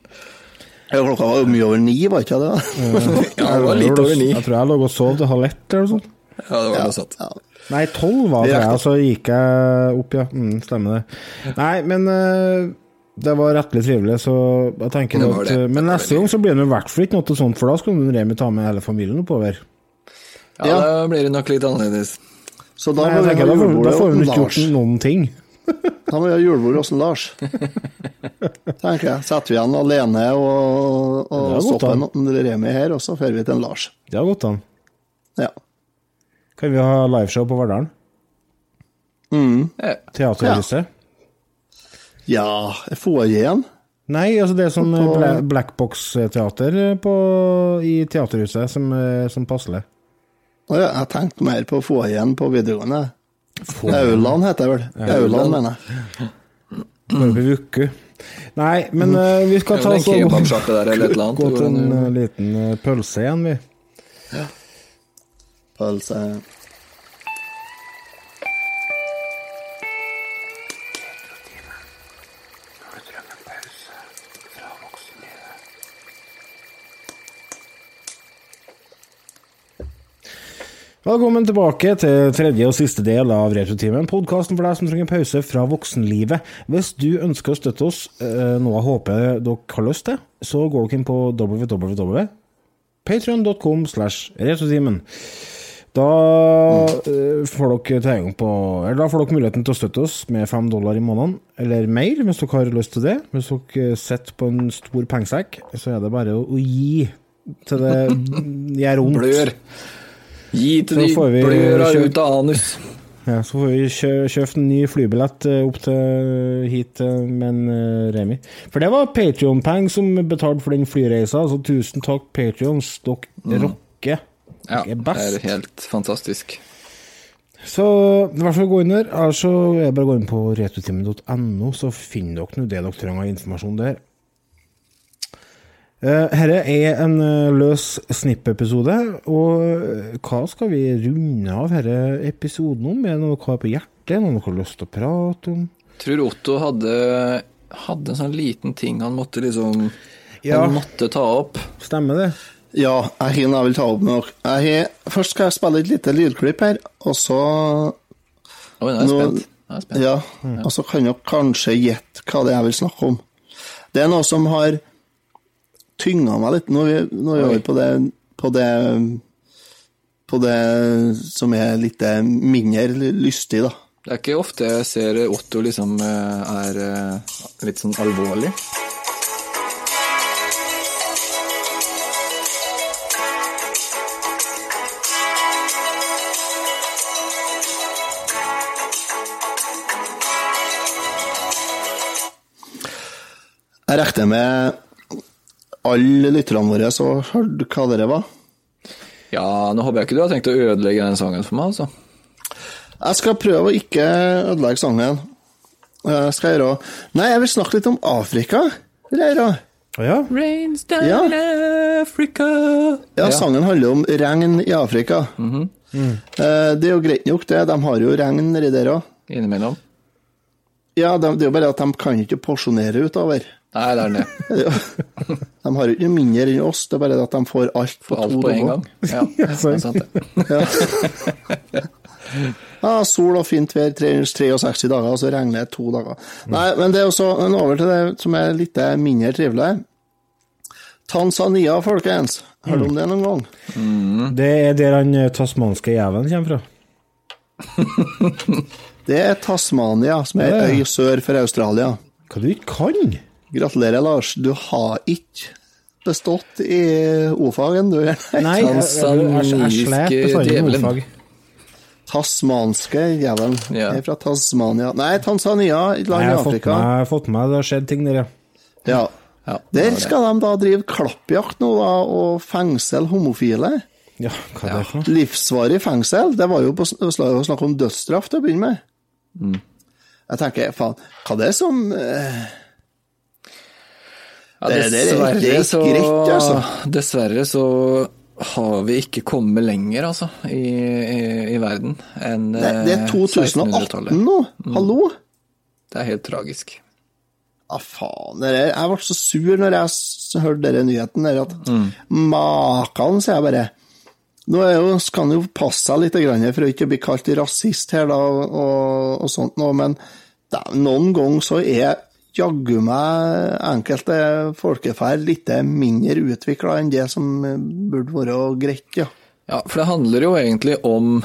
Klokka var jo mye over ni, var ikke det? Ja, det var litt over ni. Jeg tror jeg lå og sov til halv ett eller noe sånt. Ja, det var noe sånt. Ja. Nei, tolv var det, og så gikk jeg opp, ja. Mm, stemmer det. Nei, men eh, det var rettelig trivelig, så jeg tenker Det at det. eh, Men neste gang så blir det i hvert fall ikke noe sånt, for da skal Remi ta med hele familien oppover. Ja, Ja. da blir det nok litt annerledes. Så da Nei, må jeg vi da, får, hun vi ikke gjort noen ting. Da må vi ha julebord hos Lars. Tenker jeg. Setter vi igjen alene og, og er stopper en Remi her, og så drar vi til en Lars. Det har gått an. Ja. Kan vi ha liveshow på Verdalen? Mm. Teaterhuset? Ja, foajeen. Nei, altså det er sånn På- blackbox-teater i Teaterhuset som, eh, som passelig. Å ja, jeg tenkte mer på foajeen på videregående. Auland heter det vel. Auland, mener jeg. Bare på Vuku. Nei, men uh, vi skal ta oss og gå til en uh, liten pølse igjen, vi. Pølse. Velkommen tilbake til tredje og siste del av Retrotimen, podkasten for deg som trenger pause fra voksenlivet. Hvis du ønsker å støtte oss, eh, noe jeg håper dere har lyst til, så går dere inn på www.patreon.com slash retrotimen. Da eh, får dere tilgang på Eller da får dere muligheten til å støtte oss med fem dollar i måneden, eller mer, hvis dere har lyst til det. Hvis dere sitter på en stor pengesekk, så er det bare å, å gi til det gjør vondt. Blør. Gi til de får vi bløra kjø- ut av anus. Ja, så får vi kjø kjøpt en ny flybillett eh, opp til hit eh, med en eh, Remi. For det var Patrion-penger som betalte for den flyreisa, så tusen takk, Patrions. Dere rocker. Ja, det er helt fantastisk. Så i hvert fall gå inn der. Ellers så er det bare å gå inn på retutimen.no, så finner dere nå det dere trenger av informasjon der. Dette er en eh, løs snipp-episode, og eh, hva skal vi runde av denne episoden om? Er det noe dere har på hjertet? Noe dere har lyst til å prate om? Tror Otto hadde, hadde en sånn liten ting han måtte liksom Ja. Han måtte ta opp. Stemmer det? Ja, jeg har noe jeg vil ta opp med dere. Først skal jeg spille et lite lydklipp her, og så Oi, nå er jeg Nå- er spent. Ja, og så kan dere kanskje gjette hva det er jeg vil snakke om. Det er noe som har tynga meg litt. Nå er vi, nå er vi over på det, på det På det som er litt mindre lystig, da. Det er ikke ofte jeg ser Otto liksom eh, er eh, litt sånn alvorlig. Jeg regner med alle lytterne våre så hørte hva dere var. Ja, nå håper jeg ikke du har tenkt å ødelegge den sangen for meg, altså. Jeg skal prøve å ikke ødelegge sangen. Jeg skal gjøre Nei, jeg vil snakke litt om Afrika. Vil jeg gjøre. Ja? Rains down Ja. Africa Ja, sangen handler om regn i Afrika. Eh, Det er jo greit nok, det. De har jo regn nedi der òg. Innimellom. Ja, det er jo bare at de kan ikke porsjonere utover. Nei, det er det. De har jo ikke mindre enn oss, det er bare at de får alt på alt to på en gang. Ja, det er sant det. Ja, sol og fint vær 363 dager, og så regner det to dager. Nei, men det er også en over til det som er litt mindre trivelig. Tanzania, folkens. Hørte du om det noen gang? Det er der han eh, tasmanske jævelen kommer fra. Det er Tasmania, som er Ja, ja. ei øy sør for Australia. Hva du ikke kan? Gratulerer, Lars. Du har ikke bestått i O-fagen, du. Nei, jeg, jeg, jeg, jeg, jeg Tasmanske jævelen. Ja. Jeg er fra Tasmania. Nei, Tanzania, et land Jeg i har Afrika. med, fått med det har skjedd ting der, ja. Ja. Ja, Der skal de da drive klappjakt nå, da, og fengsel homofile. Ja, hva er det for noe? Livsvarig fengsel. Det var jo på snakk om dødsstraff til å begynne med. Mm. Jeg tenker, faen, hva det er som eh, Ja, Det- det er dessverre, ikke så, greit, altså. dessverre så har vi ikke kommet lenger, altså, i, i, i verden enn det, det er eh, 2018 nå! Hallo? Det er helt tragisk. Ja, faen. Det er, jeg ble så sur når jeg hørte denne nyheten der, at makan, sier jeg bare. Nå jo, skal han jo passe seg litt grann for å ikke bli kalt rasist her, da, og, og sånt noe, men da, noen ganger så er jaggu meg enkelte folkeferd litt mindre utvikla enn det som eh, burde være greit, ja. Ja, for det handler jo egentlig om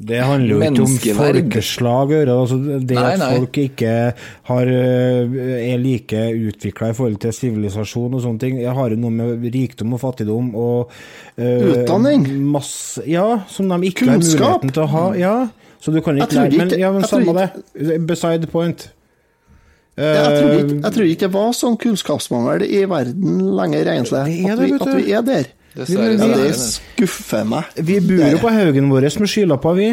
Det handler jo ikke om folkeslag. Altså det Nei, at nei. folk ikke har, øh, er like utvikla i forhold til sivilisasjon og sånne ting. Jeg har jo noe med rikdom og fattigdom og øh, Utdanning. Masse, ja, som de ikke Kunnskap. har muligheten til å ha. Ja, så du kan Jeg ikke lære Men, ja, men jeg tror samme det. Beside point. Jeg tror, Eh, ikke, jeg tror ikke det var sånn kunnskapsmangel i verden lenger, egentlig. At vi, at vi er der. Dessverre. Ja, er det skuffer meg. Vi bor jo på haugen vår med skylapper, vi.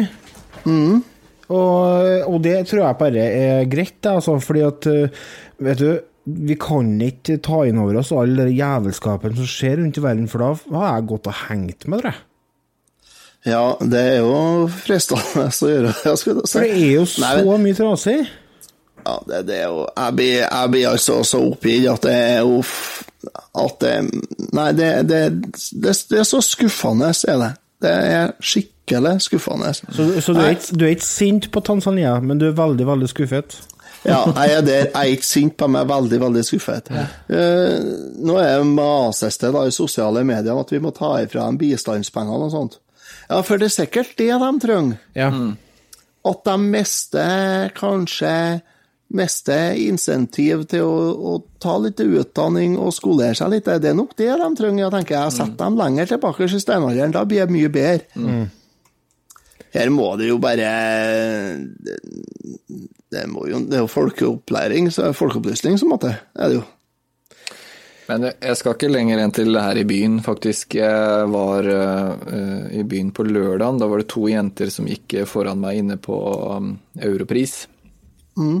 Mm. Og, og det tror jeg bare er greit, altså, fordi at uh, Vet du, vi kan ikke ta inn over oss all den jævelskapen som skjer rundt i verden, for da har jeg gått og hengt med det. Ja, det er jo fristende å gjøre det. si. For det er jo Nei, så men- mye trasig. Ja, det, det er jo Jeg blir, jeg blir altså så oppgitt at det er uff At det Nei, det, det, det, det er så skuffende, er det. Det er skikkelig skuffende. Så, så du, er ikke, du er ikke sint på Tanzania, men du er veldig, veldig skuffet. Ja, jeg er der. Jeg er ikke sint på meg, veldig, veldig skuffet. Eh, nå er mases det da i sosiale medier om at vi må ta ifra dem bistandspengene og sånt. Ja, for det er sikkert det de trenger. Ja. At de mister kanskje mister insentiv til å, å ta litt utdanning og skolere seg litt. Det er nok det de trenger. Jeg tenker jeg setter dem lenger tilbake i steinalderen, da blir det mye bedre. Her må det jo bare Det, det, må jo, det er jo folkeopplæring, så folkeopplysning som måtte, er det jo. Men jeg skal ikke lenger enn til her i byen, faktisk. Jeg var uh, i byen på lørdagen. Da var det to jenter som gikk foran meg inne på um, Europris. Eh,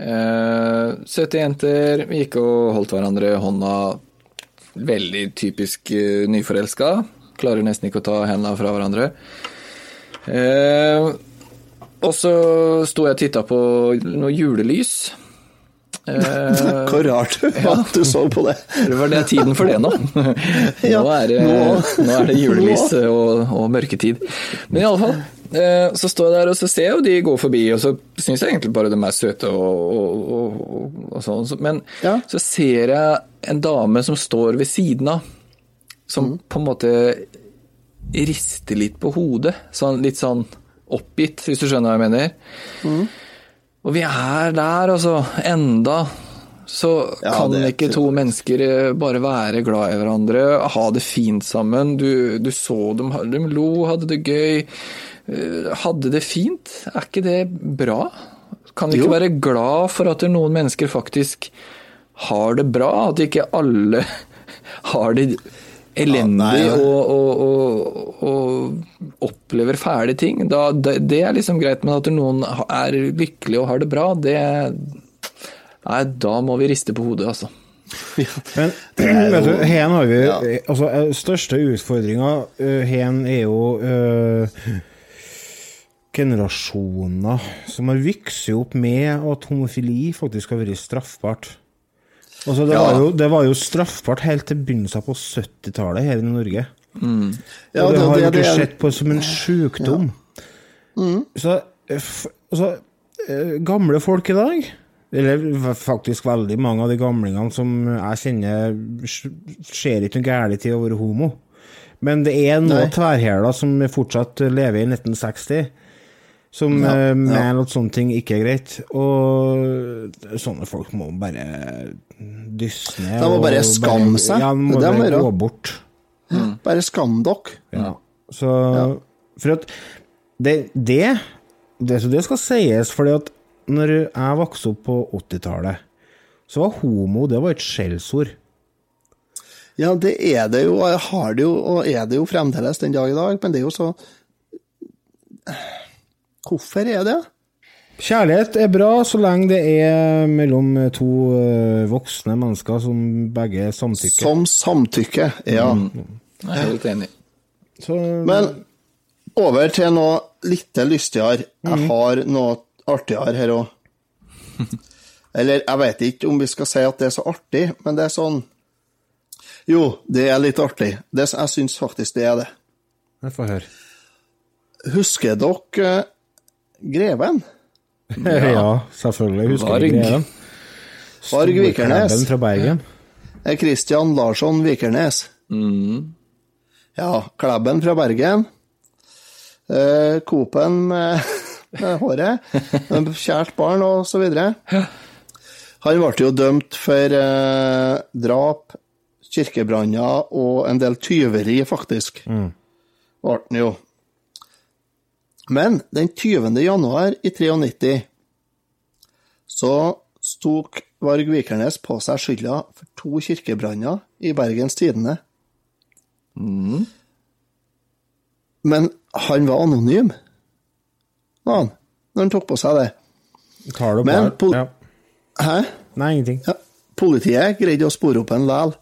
søte jenter. Vi gikk og holdt hverandre i hånda. Veldig typisk uh, nyforelska. Klarer nesten ikke å ta hendene fra hverandre. Eh, og så sto jeg og titta på noe julelys. Eh, Hvor rart at du så på det. det var det tiden for det nå. Nå, er det, nå- er det julelys og, og mørketid. Men i alle fall, eh, så står jeg der og så ser jeg jo de gå forbi, og så syns jeg egentlig bare de er søte og, og, og, og, sånn. Men Ja. så ser jeg en dame som står ved siden av, som Mm. på en måte rister litt på hodet. Sånn, litt sånn oppgitt, hvis du skjønner hva jeg mener. Mm. Og vi er der, altså. Enda. Så Ja, kan det ikke to mennesker eh, bare være glad i hverandre, ha det fint sammen. Du, du så dem, de lo, hadde det gøy, eh, hadde det fint. Er ikke det bra? Kan vi ikke Jo. være glad for at noen mennesker faktisk har det bra? At ikke alle har det elendig Ja, nei, og, og, og, og opplever fæle ting. Da, det, det er liksom greit, men at noen er lykkelig og har det bra, det Nei, da må vi riste på hodet, altså. Men vet du, her har vi Ja. altså, eh, Største utfordringa her er jo eh, generasjoner som har vokst opp med at homofili faktisk har vært straffbart. Altså, det, Ja. var jo, det var jo straffbart helt til begynnelsen på 70-tallet her i Norge. Ja, og det, det- har det- det er- sett på som en sjukdom. Så eh, altså, eh, gamle folk i dag, eller faktisk veldig mange av de gamlingene som jeg kjenner, ser ikke noe galt i å være homo. Men det er noen tverrhæler som fortsatt lever i 1960, som Ja, eh, ja. mener at sånne ting ikke er greit. Og sånne folk må bare dysse ned. De må bare skamme seg. Ja, de må Det det de bare må gå bort. bort. Bare skam dere. Ja. Så For at det, det, det, så det skal sies, fordi at når jeg vokste opp på 80-tallet, så var homo det var et skjellsord. Ja, det er det jo, har det jo, og er det jo fremdeles den dag i dag, men det er jo så Hvorfor er det? Kjærlighet er bra så lenge det er mellom to eh, voksne mennesker som begge samtykker. Som samtykke, ja. Jeg er helt enig. Så, Men over til noe litt lystigere. Jeg har noe artigere her òg. Eller jeg vet ikke om vi skal si at det er så artig, men det er sånn Jo, det er litt artig. Det, jeg syns faktisk det er det. jeg får høre. Husker dere eh, Greven? Ja, selvfølgelig. Husker Varg. greven? Varg Vikernes. Kristian fra Bergen. er Larsson Vikernes. Ja, Klebben fra Bergen. Eh, Coop-en med, med håret. Kjært barn og så videre. Han ble jo dømt for eh, drap, kirkebranner og en del tyveri, faktisk. Ble han jo. Men den 20. januar i 93 så tok Varg Vikernes på seg skylda for to kirkebranner i Bergens Tidende. Men han var anonym, var han, når han tok på seg det. Tar det Men pol- ja. Hæ? Nei, ingenting. Ja, politiet greide å spore opp en læl,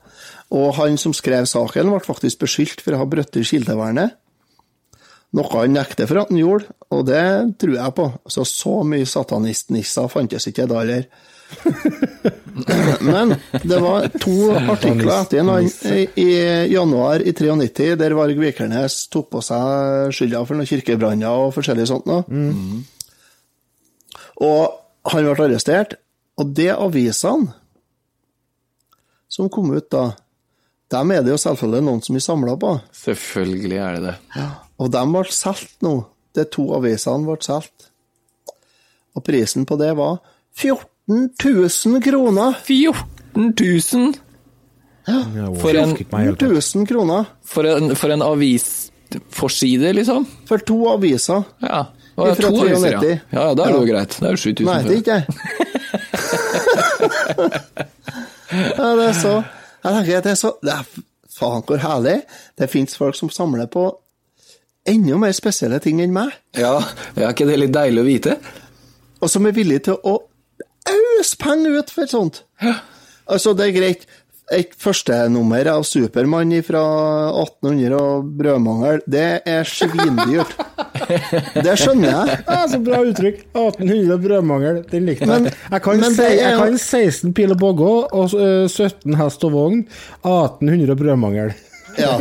og han som skrev saken, ble faktisk beskyldt for å ha brutt kildevernet. Noe han nekter for at han gjorde, og det tror jeg på. Så så mye satanistnisser fantes ikke da heller. Men det var to artikler etter en annen i, januar i 93 der Varg Vikernes tok på seg skylda for noen kirkebranner og forskjellig sånt noe. Og han ble arrestert, og det avisene som kom ut da, dem er det jo selvfølgelig noen som er samla på. Selvfølgelig er det det. Og de ble solgt nå. De to avisene ble solgt. Og prisen på det var 14 000 kroner! 14 000 Ja, For en- orker ikke meg helt. 14 000 kroner for en, for en avisforside, liksom. for to aviser. Ja. To aviser, ja. ja, ja, da er det jo greit. Det er jo 7000 Nei, det er ikke det. ja, det er så Jeg tenker at det er så det er, Faen, hvor herlig. Det fins folk som samler på enda mer spesielle ting enn meg. Ja, er ikke det litt deilig å vite? og som er villig til å øse penger ut for sånt. Altså, det er greit. Et førstenummer av Supermann fra 1800 og brødmangel, det er svindyrt. Det skjønner jeg. Ja, så bra uttrykk. 1800 brødmangel, den likte jeg. Jeg kan, er jeg kan 16 pil og bogge og øh, 17 hest og vogn. 1800 brødmangel. Ja.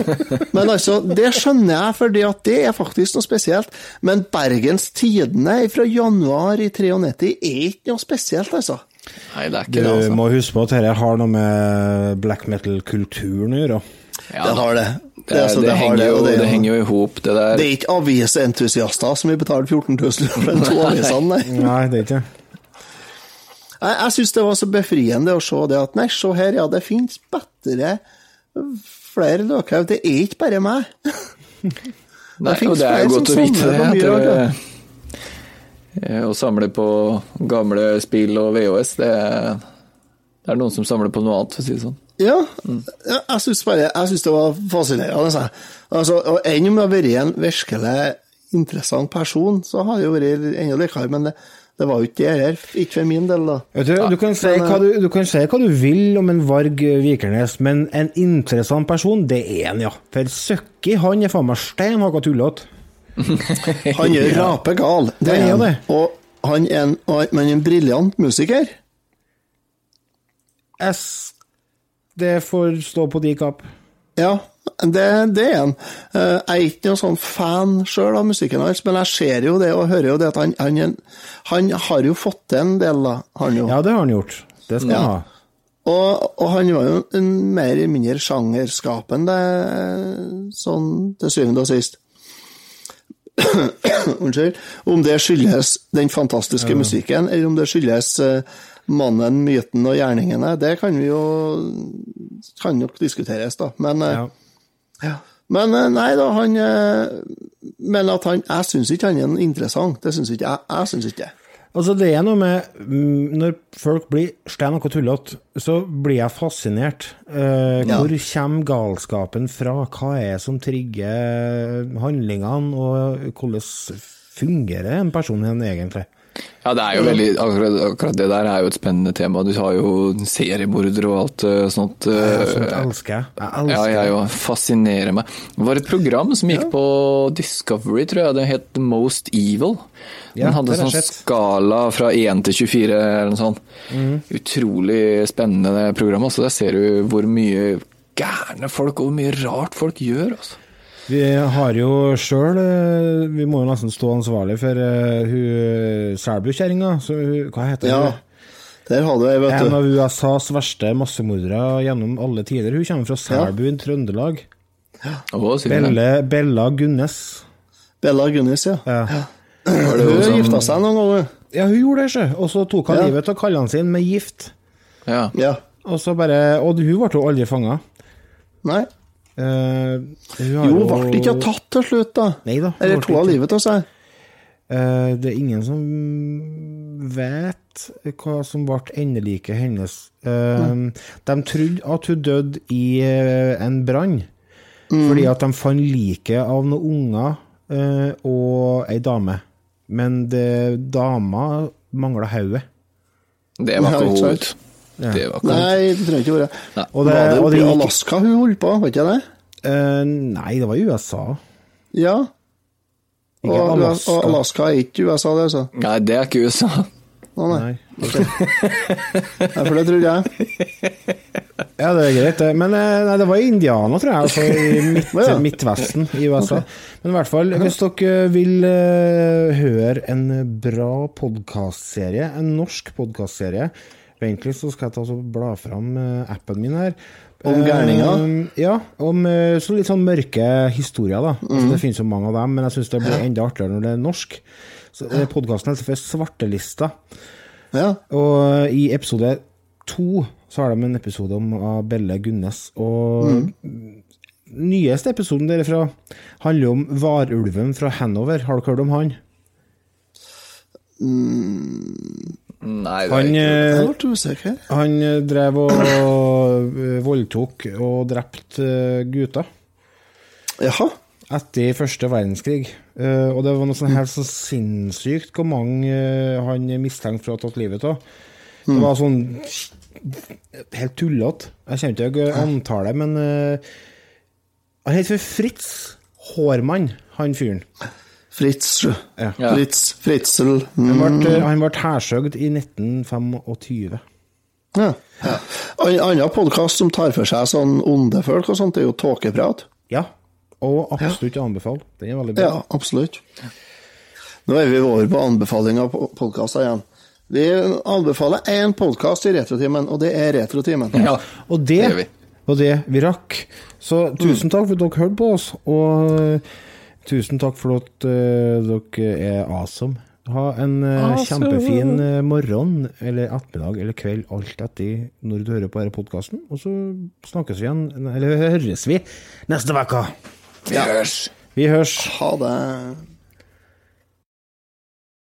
Men altså, det skjønner jeg, for det er faktisk noe spesielt. Men Bergens Tidende fra januar i 93 er ikke noe spesielt, altså. Nei, det er Du ikke det, altså. må huske på at dette har noe med black metal-kulturen å gjøre. Ja, det har det. Det, det, altså, det, det, henger, jo, det, det, er henger jo i hop, det der. Det er ikke avisentusiaster som vil betale 14 000 for de to avisene, nei. Nei, det er ikke det. Jeg, jeg syns det var så befriende å se det at nei, se her, ja, det fins bedre flere løkhaug. Det er ikke bare meg. Nei, og det er godt å vite det. At, eh, å samle på gamle spill og VHS, det er, det er noen som samler på noe annet, for å si det sånn. Ja, ja jeg syns bare Jeg synes det var fascinerende. Altså. Og Enn om det har vært en virkelig interessant person, så har det jo vært enda likere. Men det, det var jo ikke det her. Ikke for min del, da. Du, du, kan si hva du, du kan si hva du vil om en Varg Vikernes, men en interessant person, det er han, ja. For Søkki, han er faen meg stein hakka tullete. Han er rapegal, det er han. Og han er en, men en briljant musiker. S Det får stå på de kapp. Ja, det, det er han. Eh, Jeg er ikke noen sånn fan sjøl av musikken hans, men jeg ser jo det og hører jo det at han, han, han har jo fått til en del, da. Han jo. Ja, det har han gjort. Det skal Ja. han ha. Og, og han var jo en mer eller mindre sjangerskapende, sånn til syvende og sist. Unnskyld. Om det skyldes den fantastiske musikken, eller om det skyldes eh, mannen, myten og gjerningene, det kan vi jo kan nok diskuteres, da. Men, eh, Ja. Ja. men eh, nei da, han eh, Men at han Jeg syns ikke han er interessant. Det syns ikke jeg. Jeg syns ikke det. Altså, det er noe med mm, Når folk blir stein og tullete, så blir jeg fascinert. Eh, Ja. Hvor kommer galskapen fra? Hva er det som trigger handlingene, og hvordan fungerer en person igjen egentlig? Ja, det er jo veldig, akkurat, akkurat det der er jo et spennende tema. Du har jo seriemordere og alt eh, sånt. Ja, Sånt elsker jeg. Jeg Ja, elsker jeg det. fascinerer meg. Det var et program som gikk på Discovery, tror jeg. Det het Most Evil. Den Ja, hadde sånn skjedd. skala fra 1 til 24 eller noe sånt. Mm. Utrolig spennende program. Altså, der ser du hvor mye gærne folk og hvor mye rart folk gjør. Altså. Vi har jo sjøl Vi må jo nesten stå ansvarlig for uh, hun Selbu-kjerringa. Hva heter Ja, hun? der har du ei, vet En av USAs verste massemordere gjennom alle tider. Hun kommer fra Selbu i Trøndelag. Ja. Belle, Bella Gunnes. Bella Gunnes, ja. Ja. Hun som... gifta seg noen ganger. ja, hun gjorde det, sjø. Og så tok hun Ja. livet av kallene sine med gift. Ja. Ja. Og så bare Og hun ble jo aldri fanga. Nei. Uh, Jo, ble ikke hun tatt til slutt, da? Neida, Eller to av livet av seg? Eh, det er ingen som vet hva som ble endeliket hennes. Eh, de trodde at hun døde i eh, en brann, fordi at de fant liket av noen unger eh, og ei dame. Men det, dama mangla hodet. Det var ikke ikke hodet. Det var kaldt. Nei, det trenger ikke være Nei. Og det, Var det oppe i Alaska hun holdt på, var ikke det? Eh, nei, det var i USA. Ja. Ikke Og Alaska. og Alaska er ikke USA, det, altså. Nei, det er ikke USA. Å, nei. Nei. nei, for det trodde jeg. Ja, det er greit, det. Men eh, nei, det var i Indiana, tror jeg. Altså i midt, Å, ja. Midtvesten i USA. Men i hvert fall, hvis dere vil eh, høre en bra podkastserie, en norsk podkastserie Vent litt, så skal jeg ta og bla fram eh, appen min her. Om gærninger? Uh, ja, om eh, så litt sånn mørke historier, da. Altså, det finnes jo mange av dem, men jeg syns det blir enda artigere når det er norsk. Så, eh, Podkasten heter for Svartelista. Ja. Og i episode to så har de en episode om av Belle Gunnes. Og nyeste episoden derifra handler om varulven fra Hanover. Har dere hørt om han? Nei, det er Han, ikke eh, Jeg ble usikker. han drev og eh, voldtok og drept eh, gutter Jaha. etter første verdenskrig. Eh, og det var noe sånn helt så sinnssykt hvor mange eh, han mistenkte for å ha tatt livet av. Det var sånn helt tullete. Jeg kjente ikke antallet, men eh, Han heter for Fritz Hårmann, han fyren. Fritz. Ja. Ja. Fritz, Fritzel. Mm. Han ble, han ble hærsøgd i 1925. Ja. En annen podkast som tar for seg sånn onde folk og sånt, det er jo Tåkeprat. Ja, og absolutt anbefale. Den er veldig bra. Ja, absolutt. Nå er vi over på anbefaling av podkaster igjen. Vi anbefaler én podkast i Retrotimen, og det er Retrotimen. Ja, Og det, det var det vi rakk. Så tusen takk for at dere hørte på oss, og eh, tusen takk for at eh, dere er awesome. Ha en eh, kjempefin eh, morgen, eller ettermiddag, eller kveld, alt etter når du hører på denne podkasten. Og så snakkes vi igjen, eller høres vi, neste uke. Vi høres. Vi hørs. Ha det.